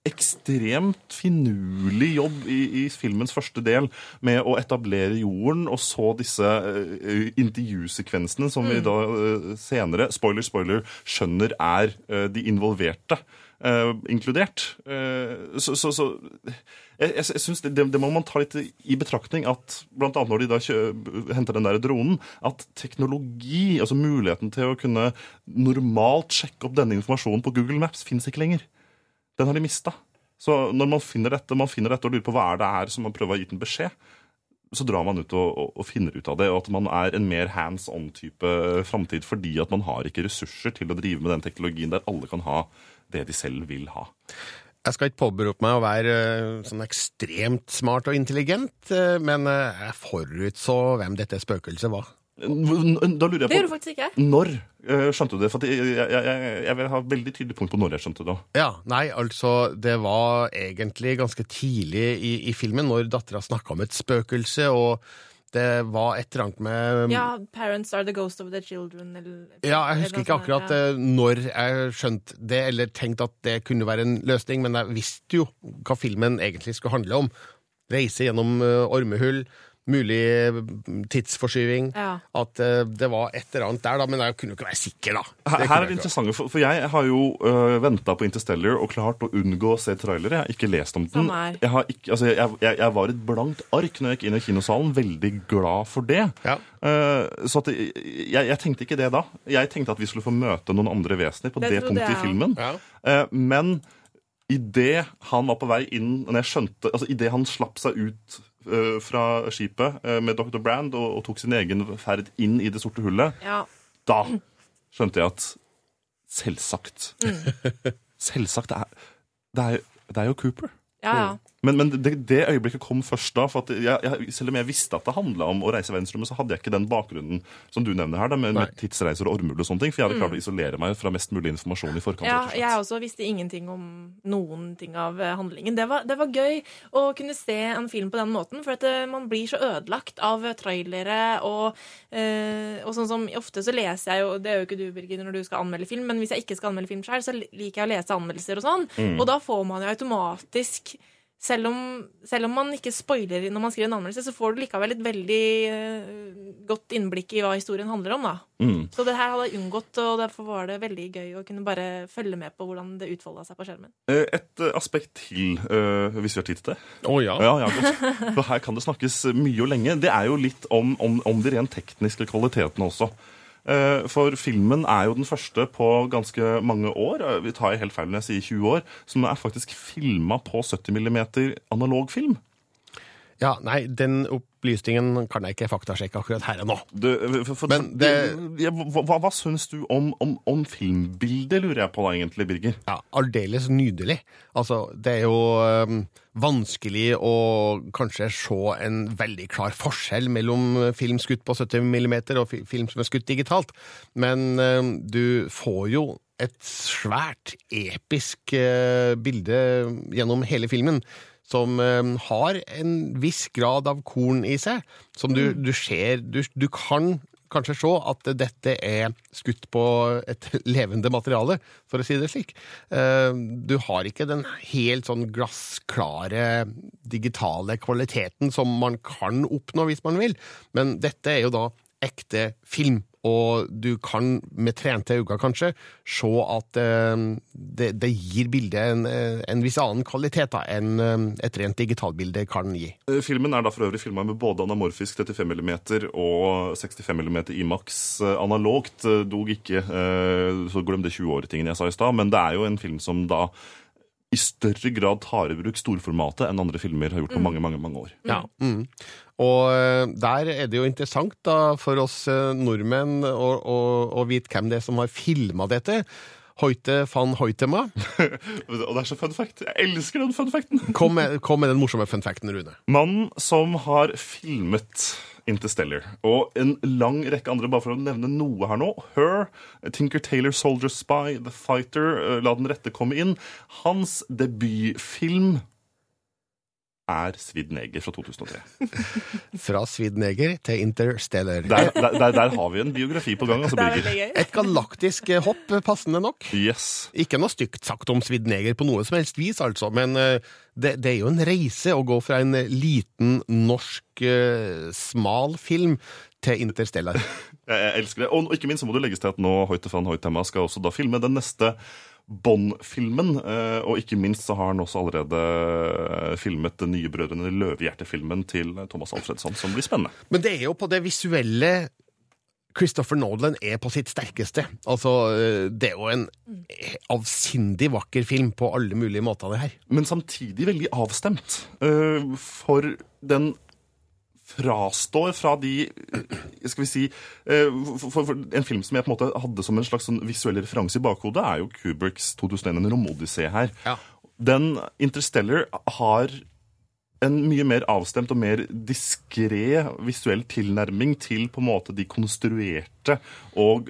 ekstremt finurlig jobb i, i filmens første del med å etablere jorden, og så disse uh, intervjusekvensene som vi Mm. da uh, senere, spoiler, spoiler, skjønner er uh, de involverte. inkludert. Så så, så jeg, jeg, jeg synes det, det, må man ta litt i betraktning at annet når de da kjø, henter den der dronen, at teknologi, altså muligheten til å kunne normalt sjekke opp denne informasjonen på Google Maps, finnes ikke lenger. Den har de mista. Så når man finner dette, man finner dette og lurer på hva er det er som man prøver å gi den en beskjed, så drar man ut og, og, og finner ut av det, og at man er en mer hands on-type framtid fordi at man har ikke ressurser til å drive med den teknologien der alle kan ha det de selv vil ha. Jeg skal ikke påberope meg å være eh, sånn ekstremt smart og intelligent, eh, men eh, jeg forutså hvem dette spøkelset var. Da lurer jeg på Det gjorde du faktisk ikke. Når eh, skjønte du det? For jeg, jeg, jeg, jeg vil ha veldig tydelig punkt på når jeg skjønte det. Ja, nei, altså, det var egentlig ganske tidlig i, i filmen, når dattera snakka om et spøkelse, og det var et eller annet med Ja, 'Parents are the ghost of the children', eller Ja, jeg husker ikke akkurat ja. når jeg skjønte det, eller tenkte at det kunne være en løsning, men jeg visste jo hva filmen egentlig skulle handle om. Reise gjennom eh, ormehull, mulig mm, tidsforskyving. Ja. At eh, det var et eller annet der, da, men jeg kunne jo ikke være sikker, da. Her, her er det interessante, for, for jeg har jo uh, venta på Interstellar og klart å unngå å se trailer. Jeg har ikke lest om den. Jeg, har ikke, altså, jeg, jeg, jeg var et blankt ark når jeg gikk inn i kinosalen. Veldig glad for det. Uh, så at jeg, jeg tenkte ikke det da. Jeg tenkte at vi skulle få møte noen andre vesener på Det det, punktet i filmen. filmen. Uh, men idet han var på vei inn når jeg skjønte, altså Idet han slapp seg ut fra skipet uh, med Dr. Brand og, og tok sin egen ferd inn i det sorte hullet, Ja. da skjønte jeg at selvsagt Mm. Selvsagt. Det er, det er, det er jo Cooper. Ja, ja. Men, men det, det øyeblikket kom først da. for at jeg, jeg, Selv om jeg visste at det handla om å reise i verdensrommet, så hadde jeg ikke den bakgrunnen som du nevner her, da, med, med tidsreiser og ormul og sånne ting. For jeg hadde klart å isolere meg fra mest mulig informasjon i forkant. Ja, jeg også visste ingenting om noen ting av eh, handlingen. Det var, det var gøy å kunne se en film på den måten, for at eh, man blir så ødelagt av eh, trailere og, øh, og sånn som Ofte så leser jeg jo Det gjør jo ikke du, Birgit, når du skal anmelde film, men hvis jeg ikke skal anmelde film selv, så liker jeg å lese anmeldelser og sånn. Mm. Og da får man jo automatisk selv om, selv om man ikke spoiler når man skriver en anmeldelse, så får du likevel et veldig uh, godt innblikk i hva historien handler om. da. Mm. Så det her hadde jeg unngått, og derfor var det veldig gøy å kunne bare følge med på hvordan det utfolda seg på skjermen. Eh, Et eh, aspekt til, uh, hvis vi har tid til det. Å ja. ja, ja. For her kan det snakkes mye og lenge. Det er jo litt om, om, om de rent tekniske kvalitetene også. Eh, For filmen er jo den første på ganske mange år, eh, vi tar helt feil når jeg sier 20 år, som er faktisk filma på 70 mm analogfilm. Ja, nei, den opplysningen kan jeg ikke faktasjekke akkurat her og nå. Du, for, for, Men det ja, hva, hva, syns du om, om, om filmbildet, lurer jeg på da egentlig, Birger? Ja, aldeles nydelig. Altså, det er jo øhm, vanskelig å kanskje se en veldig klar forskjell mellom film skutt på 70 mm og film som er skutt digitalt, men øhm, du får jo et svært episk øh, bilde gjennom hele filmen. Som øhm, har en viss grad av korn i seg, som du, du ser Du, du kan kanskje se at dette er skutt på et levende materiale, for å si det slik. Eh, Du har ikke den helt sånn glassklare digitale kvaliteten som man kan oppnå hvis man vil, men dette er jo da ekte film. Og du kan med trente øyne kanskje se at eh, det, det gir bildet en, eh, en viss annen kvalitet da, enn eh, et rent digitalbilde kan gi. Filmen er da for øvrig filma med både anamorfisk 35 mm og 65 mm Imax analogt. Dog ikke, så glem det 20-åretingen jeg sa i stad, men det er jo en film som da i større grad tar i bruk storformatet enn andre filmer har gjort på Mm. mange, mange, mange år. Ja. Mm. Og eh, der er det jo interessant da, for oss eh, nordmenn å, å, å vite hvem det er som har filma dette. Hoite van Hoitema. Og det er så fun fact. Jeg elsker den fun facten. Kom med, kom med den morsomme fun facten, Rune. Mannen som har filmet Interstellar, og en lang rekke andre, bare for å nevne noe her nå. Her, Tinker Taylor, Soldier Spy, The Fighter, eh, La den rette komme inn. Hans debutfilm er Svidd neger fra 2003. Fra Svidd neger til Interstellar. Der, der, der, der har vi en biografi på gang. altså, Birger. Et galaktisk eh, hopp, eh, passende nok. Yes. Ikke noe stygt sagt om Svidd neger på noe som helst vis, altså, men eh, det, det er jo en reise å gå fra en liten norsk smal film til Interstellar. Jeg, jeg elsker det. Og ikke minst så må det legges til at nå Hoite van Hoitema skal også da filme den neste Bond-filmen. eh, Og ikke minst så har han også allerede eh, filmet den nye Brødrene Løvehjerte-filmen til Thomas Alfredsson, som blir spennende. Men det er jo på det visuelle Christopher Nolan er på sitt sterkeste. Altså, eh, det er jo en avsindig vakker film på alle mulige måter, det her. Men samtidig veldig avstemt. For den frastår fra de eh, Skal vi si eh, for, for, for En film som jeg på en måte hadde som en slags sånn visuell referanse i bakhodet, er jo Kubricks 2001 En romodyssé her. Den Interstellar har en mye mer avstemt og mer diskré visuell tilnærming til på en måte de konstruerte og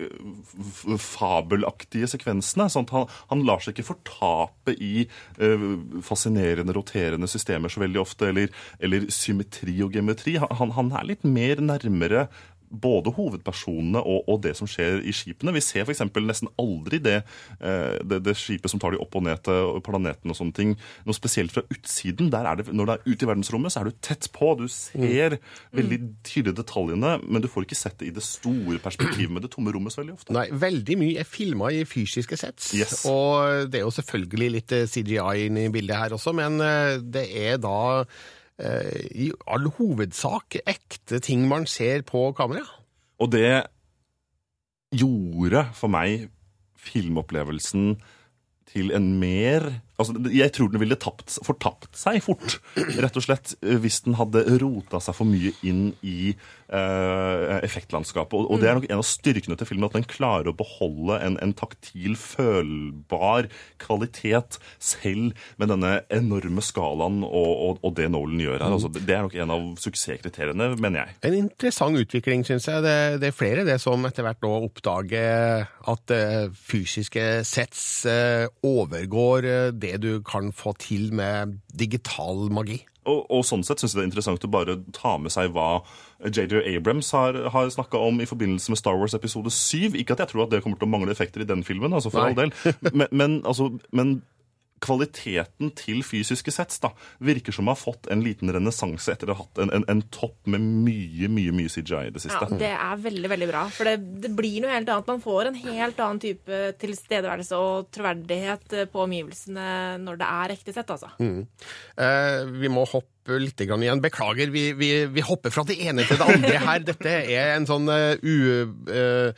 fabelaktige sekvensene. sånn han, han lar seg ikke fortape i uh, fascinerende roterende systemer så veldig ofte, eller, eller symmetri og geometri. Han, han er litt mer nærmere både hovedpersonene og, og det som skjer i skipene. Vi ser f.eks. nesten aldri det, eh, det, det skipet som tar de opp og ned til planeten og sånne ting. Noe spesielt fra utsiden. Der er det, når det er ute i verdensrommet, så er du tett på. Du ser veldig tydelige detaljene, men du får ikke sett det i det store perspektivet med det tomme rommet så veldig ofte. Nei, veldig mye er filma i fysiske sets. Yes. Og det er jo selvfølgelig litt eh, CGI inne i bildet her også, men eh, det er da i all hovedsak ekte ting man ser på kamera. Og det gjorde for meg filmopplevelsen til en mer altså, Jeg tror den ville tapt, fortapt seg fort, rett og slett, hvis den hadde rota seg for mye inn i uh, effektlandskapet. Og, og det er nok en av styrkene til filmen, at den klarer å beholde en, en taktil, følbar kvalitet selv med denne enorme skalaen og, og, og det Nolan gjør her. Altså, det det er nok en av suksesskriteriene, mener jeg. En interessant utvikling, syns jeg. Det, det er flere det som etter hvert nå oppdager at uh, fysiske sets uh, overgår eh, det du kan få til med digital magi. Og, og sånn sett syns jeg det er interessant å bare ta med seg hva JJ Abrams har, har snakka om i forbindelse med Star Wars episode 7. Ikke at jeg tror at det kommer til å mangle effekter i den filmen, altså for Nei. all del. Men, men, altså, men kvaliteten til fysiske sets da, virker som å ha fått en liten renessanse etter å ha hatt en, en, en topp med mye, mye mye CGI i det siste. Ja, det er veldig veldig bra. For det, det blir noe helt annet. Man får en helt annen type tilstedeværelse og troverdighet på omgivelsene når det er ekte sett, altså. Mm. Eh, vi må hoppe litt grann igjen. Beklager, vi, vi, vi hopper fra det ene til det andre her. Dette er en sånn uh,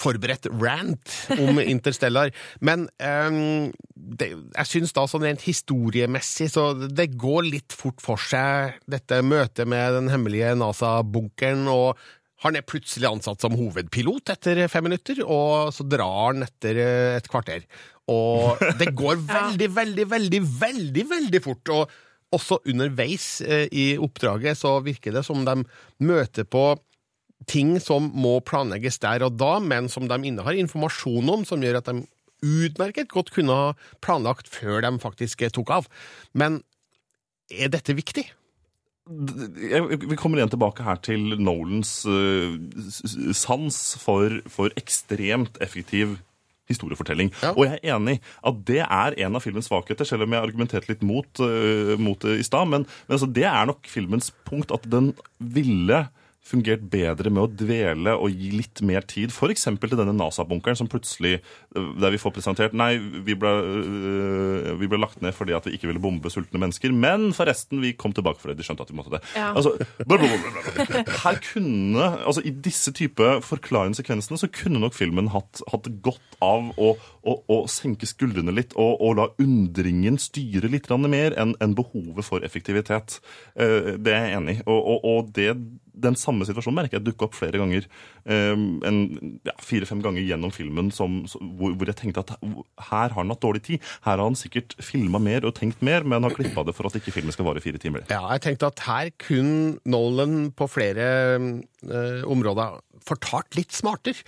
uforberedt rant om Interstellar. Men um, det, jeg syns da sånn rent historiemessig så det går litt fort for seg, dette møtet med den hemmelige NASA-bunkeren. og han er plutselig ansatt som hovedpilot etter fem minutter, og så drar han etter eh, et kvarter. Og det går veldig, veldig, veldig, veldig, veldig fort. Og også underveis eh, i oppdraget så virker det som de møter på ting som må planlegges der og da, men som de innehar informasjon om, som gjør at de utmerket godt kunne ha planlagt før de faktisk eh, tok av. Men er dette viktig? vi kommer igjen tilbake her til Nolans eh, sans for, for ekstremt effektiv historiefortelling. Og jeg er enig at det er en av filmens svakheter, selv om jeg argumenterte litt mot, eh, mot det i stad. Men, men altså, det er nok filmens punkt at den ville fungert bedre med å dvele og gi litt mer tid, f.eks. til denne NASA-bunkeren som plutselig, øh, der vi får presentert Nei, vi ble, øh, vi ble lagt ned fordi at vi ikke ville bombe sultne mennesker, men forresten, vi kom tilbake fordi de skjønte at vi måtte det. Ja. Altså, her kunne, altså I disse type forklarende sekvensene så kunne nok filmen hatt, hatt godt av å, å, å senke skuldrene litt og, og la undringen styre litt mer enn en behovet for effektivitet. Eh, Det er jeg enig i. Og, og, og det, den samme situasjonen merker jeg dukke opp flere ganger. eh, ja, Fire-fem ganger gjennom filmen som- hvor, hvor jeg tenkte at her har han hatt dårlig tid. Her har han sikkert filma mer og tenkt mer, men har klippa det for at ikke filmen skal vare fire timer. Ja, jeg tenkte at her kunne Nolan på flere eh, områder fortalt litt smartere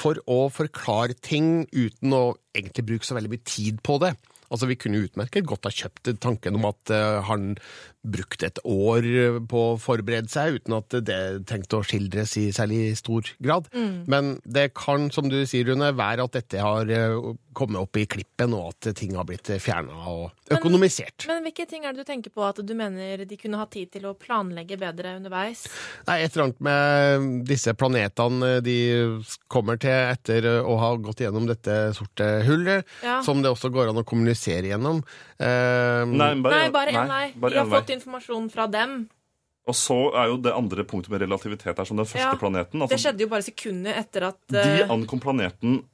for å forklare ting uten å egentlig bruke så veldig mye tid på det. Altså, Vi kunne utmerket godt ha kjøpt tanken om at eh, han brukte et år på å forberede seg, uten at det trengte å skildres i særlig stor grad. Mm. Men det kan, som du sier, Rune, være at dette har eh, kommet opp i klippen, og at ting har blitt fjerna og økonomisert. Men hvilke ting er det du tenker på at du mener de kunne ha tid til å planlegge bedre underveis? Nei, et eller annet med disse planetene de kommer til etter å ha gått gjennom dette sorte hullet, Ja. som det også går an å kommunisere gjennom. Eh, Nei, bare, Nei, bare én vei. Vi har fått informasjon fra dem. Og så er jo det andre punktet med relativitet her, som den første Ja, planeten. det Altså, skjedde jo bare sekunder etter at de eh, ankom planeten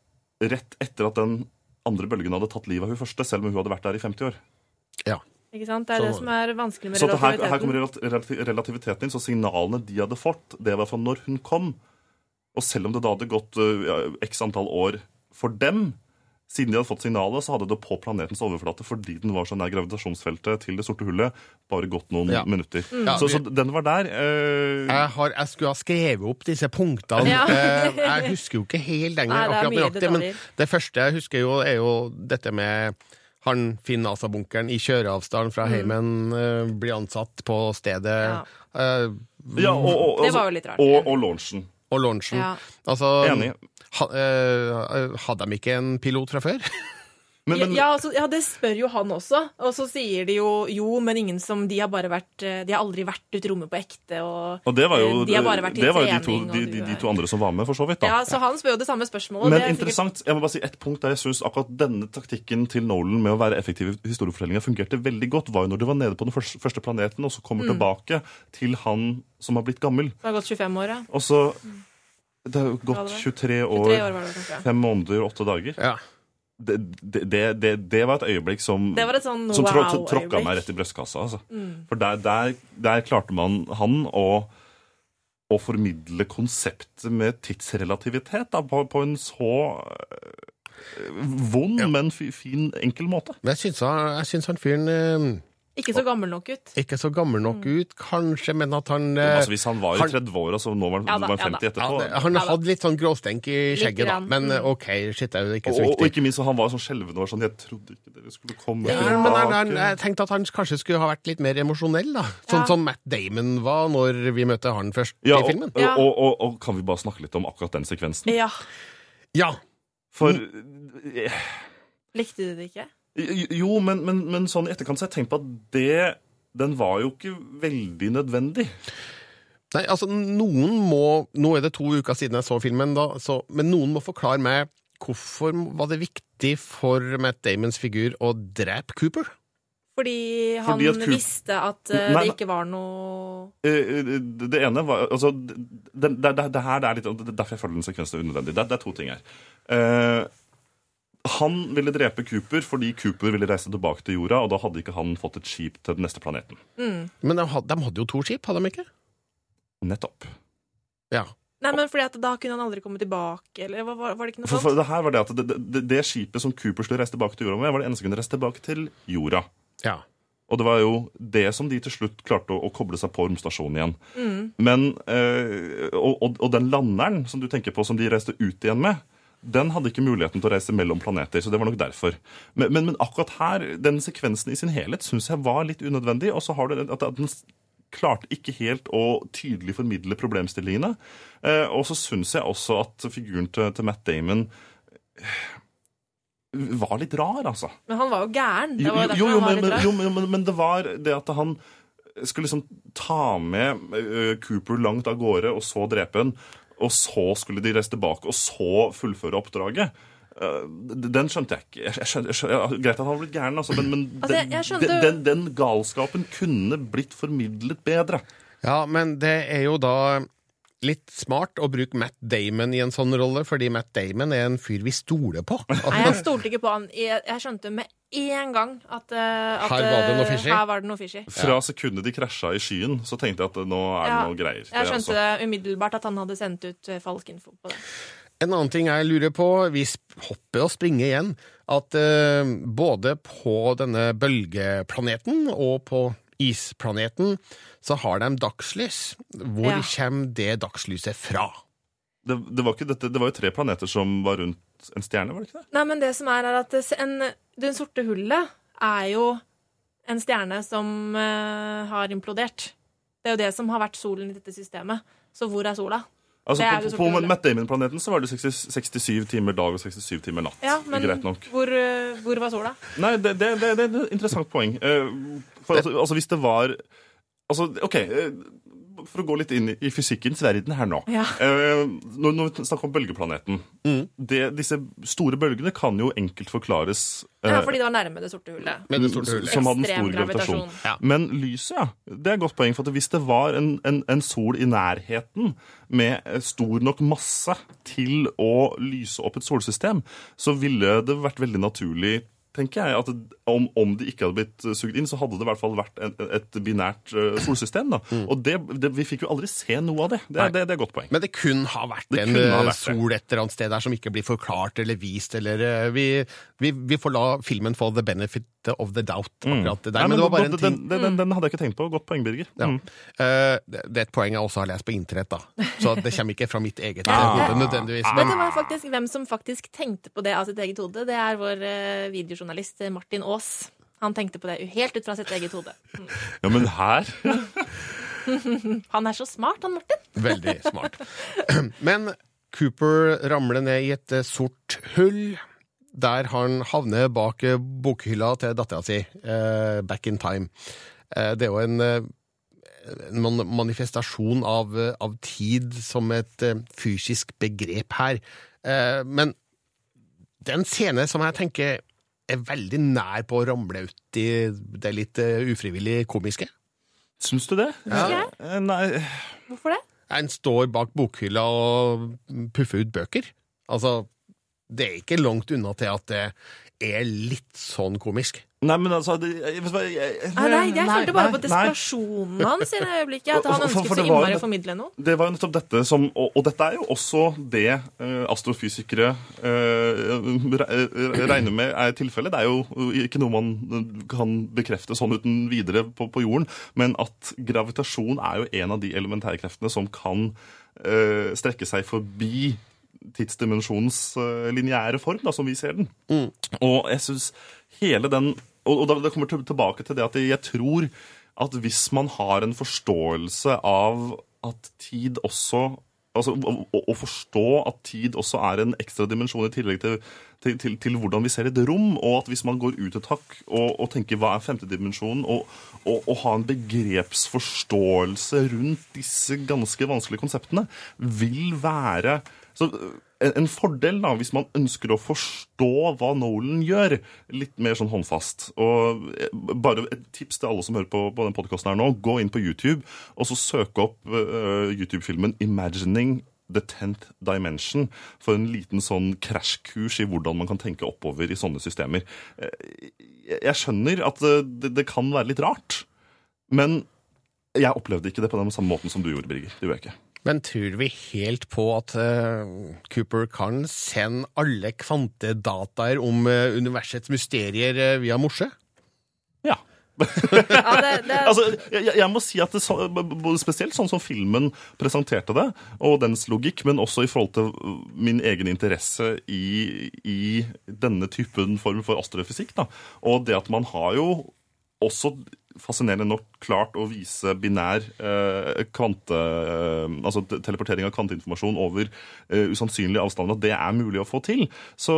rett etter at den andre bølgen hadde tatt livet av hun første, selv om hun hadde vært der i 50 år. Ja. Ikke sant? Det er Så- det som er vanskelig med relativiteten. Så her, her kommer relati- relati- relativiteten inn, så signalene de hadde fått, det var fra når hun kom. Og selv om det da hadde gått ja, x antall år for dem, siden de hadde fått signalet, så hadde det på planetens overflate, fordi den var så nær gravitasjonsfeltet til det sorte hullet, bare gått noen Ja. minutter. Mm. Så, så den var der. øh, jeg, har, jeg skulle ha skrevet opp disse punktene. Ja. Eh, jeg husker jo ikke helt lenger Nei, det er akkurat nøyaktig, men det første jeg husker jo, er jo dette med han Finn NASA-bunkeren i kjøreavstand fra Mm. heimen eh, blir ansatt på stedet. Ja, og, og, Det var jo litt rart. Og, og launchen. Og launchen. Ja. Altså, Enig. Ha, øh, hadde de ikke en pilot fra før? ja, ja, altså, ja, det spør jo han også. Og så sier de jo jo, men ingen som De har bare vært eh, De har aldri vært ute i rommet på ekte, og, Og det var jo, eh, de har bare vært i det var jo de, to, de, de, de to andre som var med, for så vidt. da. Ja, så han spør jo det samme spørsmålet. Men det er sikkert- interessant, jeg må bare si et punkt der jeg synes akkurat denne taktikken til Nolan med å være effektiv i historiefortellinga fungerte veldig godt, var jo når de var nede på den første, planeten, og så kommer Mm. tilbake til han som har blitt gammel. Det har gått 25 år, ja. Og så Det har gått 23 år, 23 år det fem måneder, åtte dager. Det, det, det, det, det var et øyeblikk som, Det var et sånn som trå- wow-øyeblikk. tråkka meg rett i brystkassa. Altså. Mm. For der, der, der klarte man han å å formidle konseptet med tidsrelativitet da, på, på en så vond, vond, men fin, enkel måte. Men jeg syns han, han fyren eh, Ikke så gammel nok ut. ikke så gammel nok ut, kanskje, men at han Men, eh, altså, hvis han var i 30-åra, så nå var han Ja da, var ja 50 da. etterpå. ja, Han hadde litt sånn gråstenk i skjegget, da. Men eh, mm. OK, shit, det er jo ikke så så og viktig. ikke minst, han var sånn skjelven og sånn Jeg trodde ikke dere skulle komme Ja, men han, han, jeg tenkte at han kanskje skulle ha vært litt mer emosjonell, da. Sånn Ja. som Matt Damon var når vi møtte han først ja, i og, filmen. og, og, og, og kan vi bare snakke litt om akkurat den sekvensen? Ja. Ja. For Mm. eh, Likte du det ikke? Jo, men, men, men sånn i etterkant så har jeg tenkt på at det Den var jo ikke veldig nødvendig. Nei, altså, noen må Nå er det to uker siden jeg så filmen, da, så, men noen må forklare meg hvorfor var det viktig for Matt Damons figur å drepe Cooper? Fordi han Fordi at visste at uh, Nei, det ikke var noe Eh, eh, Det ene var altså, det, det, det, det her det er litt, er derfor jeg føler den sekvensen er unødvendig. Det, det er to ting her. Eh, han ville drepe Cooper fordi Cooper ville reise tilbake til jorda, og da hadde ikke han fått et skip til den neste planeten. mm. Men de hadde, de hadde jo to skip, hadde de ikke? Nettopp. Ja. Nei, men fordi at da kunne han aldri komme tilbake, eller var, var, det ikke noe For, sånt? for det her var det at det, det, det skipet som Cooper skulle reise tilbake til jorda med, var det eneste som kunne reise tilbake til jorda. Ja. Og det var jo det som de til slutt klarte å, å koble seg på romstasjonen igjen. Mm. Men, øh, og, og, og den landeren som du tenker på, som de reiste ut igjen med, den hadde ikke muligheten til å reise mellom planeter. så det var nok derfor. Men, men, men akkurat her, den sekvensen i sin helhet syns jeg var litt unødvendig. Og så har du den- at, den klarte ikke helt å tydelig formidle problemstillingene. Eh, og så syns jeg også at figuren til, til Matt Damon eh, var litt rar, altså. Men han var jo gæren. Det var jo, jo, jo, var men, rar. jo men, men, men det var det at han skulle liksom ta med Cooper langt av gårde, og så drepe han. Og så skulle de reise tilbake, og så fullføre oppdraget. Eh, Den skjønte jeg ikke. Jeg skjønte, jeg skjønte, ja, greit at han var blitt gæren, altså, men, men Altså, skjønte- den, den, den galskapen kunne blitt formidlet bedre. Ja, men det er jo da litt smart å bruke Matt Damon i en sånn rolle, fordi Matt Damon er en fyr vi stoler på. Nei, jeg stolte ikke på han. Jeg, jeg skjønte med en gang at, eh, at Her var det noe eh, fishy. Her var det noe fishy. Fra sekundet de krasja i skyen, så tenkte jeg at nå er det Ja, noe greier. Jeg Det skjønte altså- det umiddelbart at han hadde sendt ut eh, falsk info på det. En annen ting jeg lurer på, vi hopper og springer igjen, at uh, både på denne bølgeplaneten og på isplaneten så har de dagslys. Hvor Ja. kommer det dagslyset fra? det, det, var ikke dette, det var jo tre planeter som var rundt en stjerne, var det ikke det? Nei, men det som er, er at en, den sorte hullet er jo en stjerne som uh, har implodert. Det er jo det som har vært solen i dette systemet. Så hvor er sola? Altså, det på, på. Matt Damon-planeten så var det 60, 67 timer dag og 67 timer natt. Ja, men Greit nok. hvor, eh, hvor var sola? Nei, det, det, det, det er et interessant poeng. Eh, For altså, altså, hvis det var Altså, OK. For å gå litt inn i- fysikkens verden her nå. Ja. Eh, Når, når vi snakker om bølgeplaneten det, Disse store bølgene kan jo enkelt forklares eh, Ja, fordi det var nærme det sorte hullet. Med det sorte hullet. Som hadde en stor gravitasjon. gravitasjon. Ja. Men lyset, ja. Det er et godt poeng. For at hvis det var en, en, en sol i nærheten med eh, stor nok masse til å lyse opp et solsystem, så ville det vært veldig naturlig tenker jeg, at om, om de ikke hadde blitt eh, sugd inn, så hadde det i hvert fall vært en, et binært eh, solsystem. Da. Og det, det, vi fikk jo aldri se noe av det. Det, er- det, det er et godt poeng. Men det kunne ha vært Det en ha eh, vært sol et eller annet sted der som ikke blir forklart eller vist, eller Vi, vi, vi får la filmen få the benefit of the doubt, akkurat det der. Nei, men, det var bare den, en ting den, den, den hadde jeg ikke tenkt på. Godt poeng, Birger. Ja. Mm. Eh, det det er et poeng jeg også har lest på internett, da. Så det kommer ikke fra mitt eget Ah. hode nødvendigvis. Men du var faktisk, hvem som faktisk tenkte på det av sitt eget hode? Det er vår eh, videojournalist eh, Martin Aas. Han tenkte på det helt ut fra sitt eget hode. Ja, men her Han er så smart, han Martin. Veldig smart. Men Cooper ramler ned i et eh, sort hull, der han havner bak eh, bokhylla til dattera si, eh, Back in Time. Det er jo en, en manifestasjon av, av tid som et fysisk begrep her. Men det er en scene som jeg tenker er veldig nær på å ramle ut det litt eh, ufrivillig komiske. Syns du det? Ja. Eh, Nei Hvorfor det? En står bak bokhylla og puffer ut bøker. Altså, det er ikke langt unna til at det er litt sånn komisk. Nei, men altså det, jeg, jeg, jeg, Ah, nei, jeg følte bare på desperasjonen hans i det øyeblikket. At han For- for- ønsket for så innmari å formidle noe. Det var jo nettopp dette som Og, og dette er jo også det uh, astrofysikere uh, regner med er tilfellet. Det er jo ikke noe man kan bekrefte sånn uten videre på, på jorden, men at gravitasjon er jo en av de elementærkreftene som kan uh, strekke seg forbi tidsdimensjonens uh, lineære form, da, som vi ser den. Og jeg synes hele den Og, og det kommer til- tilbake til det at jeg tror at hvis man har en forståelse av at tid også Altså å, å, forstå at tid også er en ekstra dimensjon i tillegg til, til, til, til hvordan vi ser et rom, og at hvis man går ut et hakk og, og tenker hva er femte dimensjon, og, og, og ha en begrepsforståelse rundt disse ganske vanskelige konseptene, vil være så en, en fordel da, hvis man ønsker å forstå hva Nolan gjør, litt mer sånn håndfast. Og eh, bare et tips til alle som hører på, på den podkasten her nå, gå inn på YouTube og så søk opp uh, YouTube-filmen 'Imagining The Tenth Dimension' for en liten sånn krasjkurs i hvordan man kan tenke oppover i sånne systemer. Eh, jeg- skjønner at eh, det, det kan være litt rart, men jeg opplevde ikke det på den samme måten som du gjorde, Birger. Det gjorde jeg ikke. Men tror vi helt på at eh, Cooper kan sende alle kvantedataer om eh, universets mysterier eh, via morse? Ja. altså, jeg, jeg må si at det, spesielt sånn som filmen presenterte det, og dens logikk, men også i forhold til min egen interesse i, i denne typen form for astrofysikk. Da. Og det at man har jo også fascinerende nok klart å vise binær eh, kvante... Eh, altså teleportering av kvanteinformasjon over eh, usannsynlige avstander, at det er mulig å få til. Så,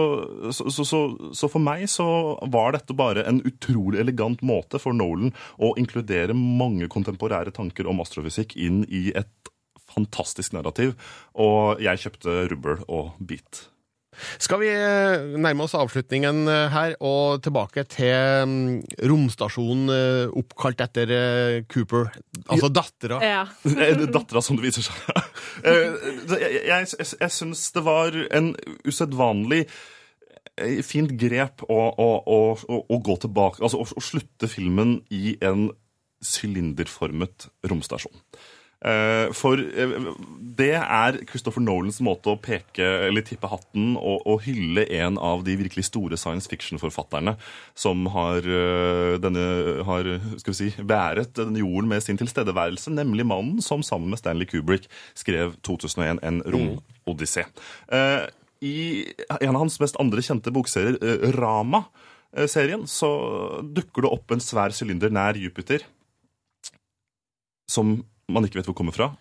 så, så, så, for meg så var dette bare en utrolig elegant måte for Nolan å inkludere mange kontemporære tanker om astrofysikk inn i et fantastisk narrativ, og jeg kjøpte rubbel og bit. Skal vi eh, nærme oss avslutningen eh, her, og tilbake til mm, romstasjonen eh, oppkalt etter Cooper, altså dattera. Ja. Dattera, som det viser seg. Eh, jeg jeg, jeg, jeg syns det var en usedvanlig fint grep å, å, å, å, gå tilbake Altså å, å slutte filmen i en sylinderformet romstasjon. Eh, For eh, det er Christopher Nolans måte å peke eller tippe hatten og, og hylle en av de virkelig store science fiction-forfatterne som har, eh, denne, har skal vi si, været denne jorden med sin tilstedeværelse, nemlig mannen som sammen med Stanley Kubrick skrev 2001 En romodyssé. Mm. I en av hans mest andre kjente bokserier, eh, Rama-serien, så dukker det opp en svær sylinder nær Jupiter som man ikke vet hvor kommer fra.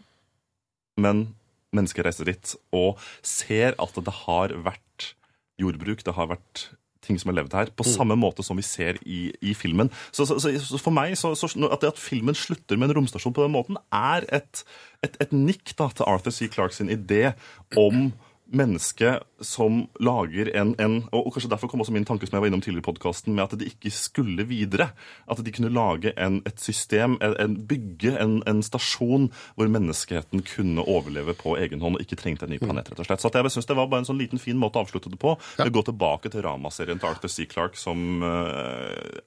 Men mennesker reiser dit og ser at det har vært jordbruk, det har vært ting som har levd her, på samme måte som vi ser i, i filmen. Så, så, så, for meg, så, at at filmen slutter med en romstasjon på den måten, er et, et, et nikk da, til Arthur C. Clarke sin idé om mennesket som lager en, en og, kanskje derfor kom også min tanke som jeg var innom tidligere i podcasten, med at de ikke skulle videre. At de kunne lage en, et system, en, en bygge en, en stasjon hvor menneskeheten kunne overleve på egen hånd og ikke trengte en ny planet. rett og slett. Så jeg synes det var bare en sånn liten fin måte å avslutte det på. Ja. Gå tilbake til Rama-serien til Arthur C. Clarke, som eh,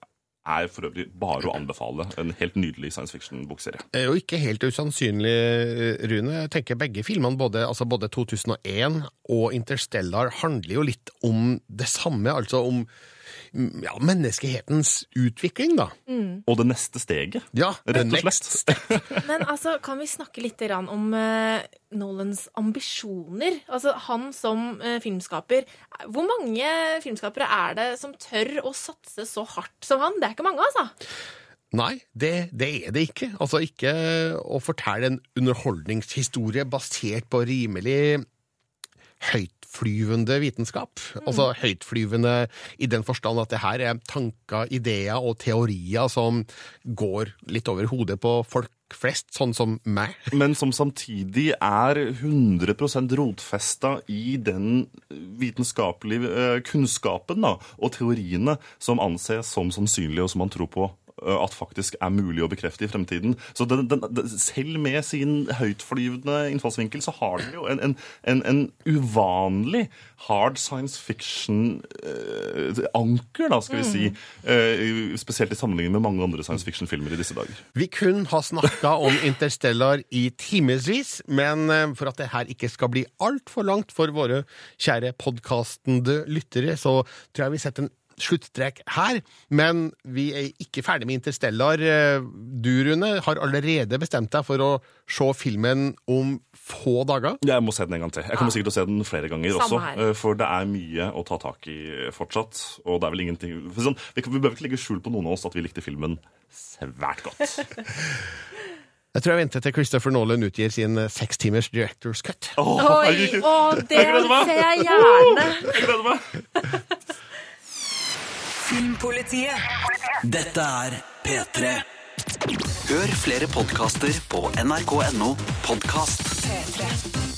er for øvrig bare å anbefale. En helt nydelig science fiction-bokserie. Er jo ikke helt usannsynlig, Rune. Jeg tenker begge filmene, både, altså både 2001 og Interstellar, handler jo litt om det samme. Altså om ja, menneskehetens utvikling, da. Mm. Og det neste steget, ja, rett og slett. Men altså, kan vi snakke litt om uh, Nolans ambisjoner? Altså, han som uh, filmskaper Hvor mange filmskapere er det som tør å satse så hardt som han? Det er ikke mange, altså. Nei, det, det er det ikke. Altså ikke å fortelle en underholdningshistorie basert på rimelig høytflyvende vitenskap. Altså høytflyvende i den forstand at det her er tanker, ideer og teorier som går litt over hodet på folk flest, sånn som meg. Men som samtidig er 100% rotfesta i den vitenskapelige eh, kunnskapen da, og teoriene som anses som sannsynlige, og som man tror på at faktisk er mulig å bekrefte i fremtiden. Så den, den, den, Selv med sin høytflyvende innfallsvinkel så har den jo en, en, en, en uvanlig hard science fiction-anker, da, skal vi si. Eh, spesielt i sammenligning med mange andre science fiction-filmer i disse dager. Vi kun har snakka om Interstellar i timevis, men eh, for at det her ikke skal bli altfor langt for våre kjære podkastende lyttere, så tror jeg vi setter en sluttstrek her. Men vi er ikke ferdig med Interstellar. Eh, Du, Rune, har allerede bestemt deg for å se filmen om få dager. Jeg må se den en gang til. Jeg kommer sikkert til å se den flere ganger Samme også. her. eh, For det er mye å ta tak i fortsatt. Og det er vel ingenting sånn, vi, kan, vi bør ikke legge skjul på noen av oss at vi likte filmen svært godt. Jeg tror jeg venter til Christopher Nolan utgir sin eh, sekstimers Directors Cut. Oi, å, det ser jeg gjerne. Filmpolitiet. Dette er P3. Hør flere podkaster på nrk.no podkast. P3.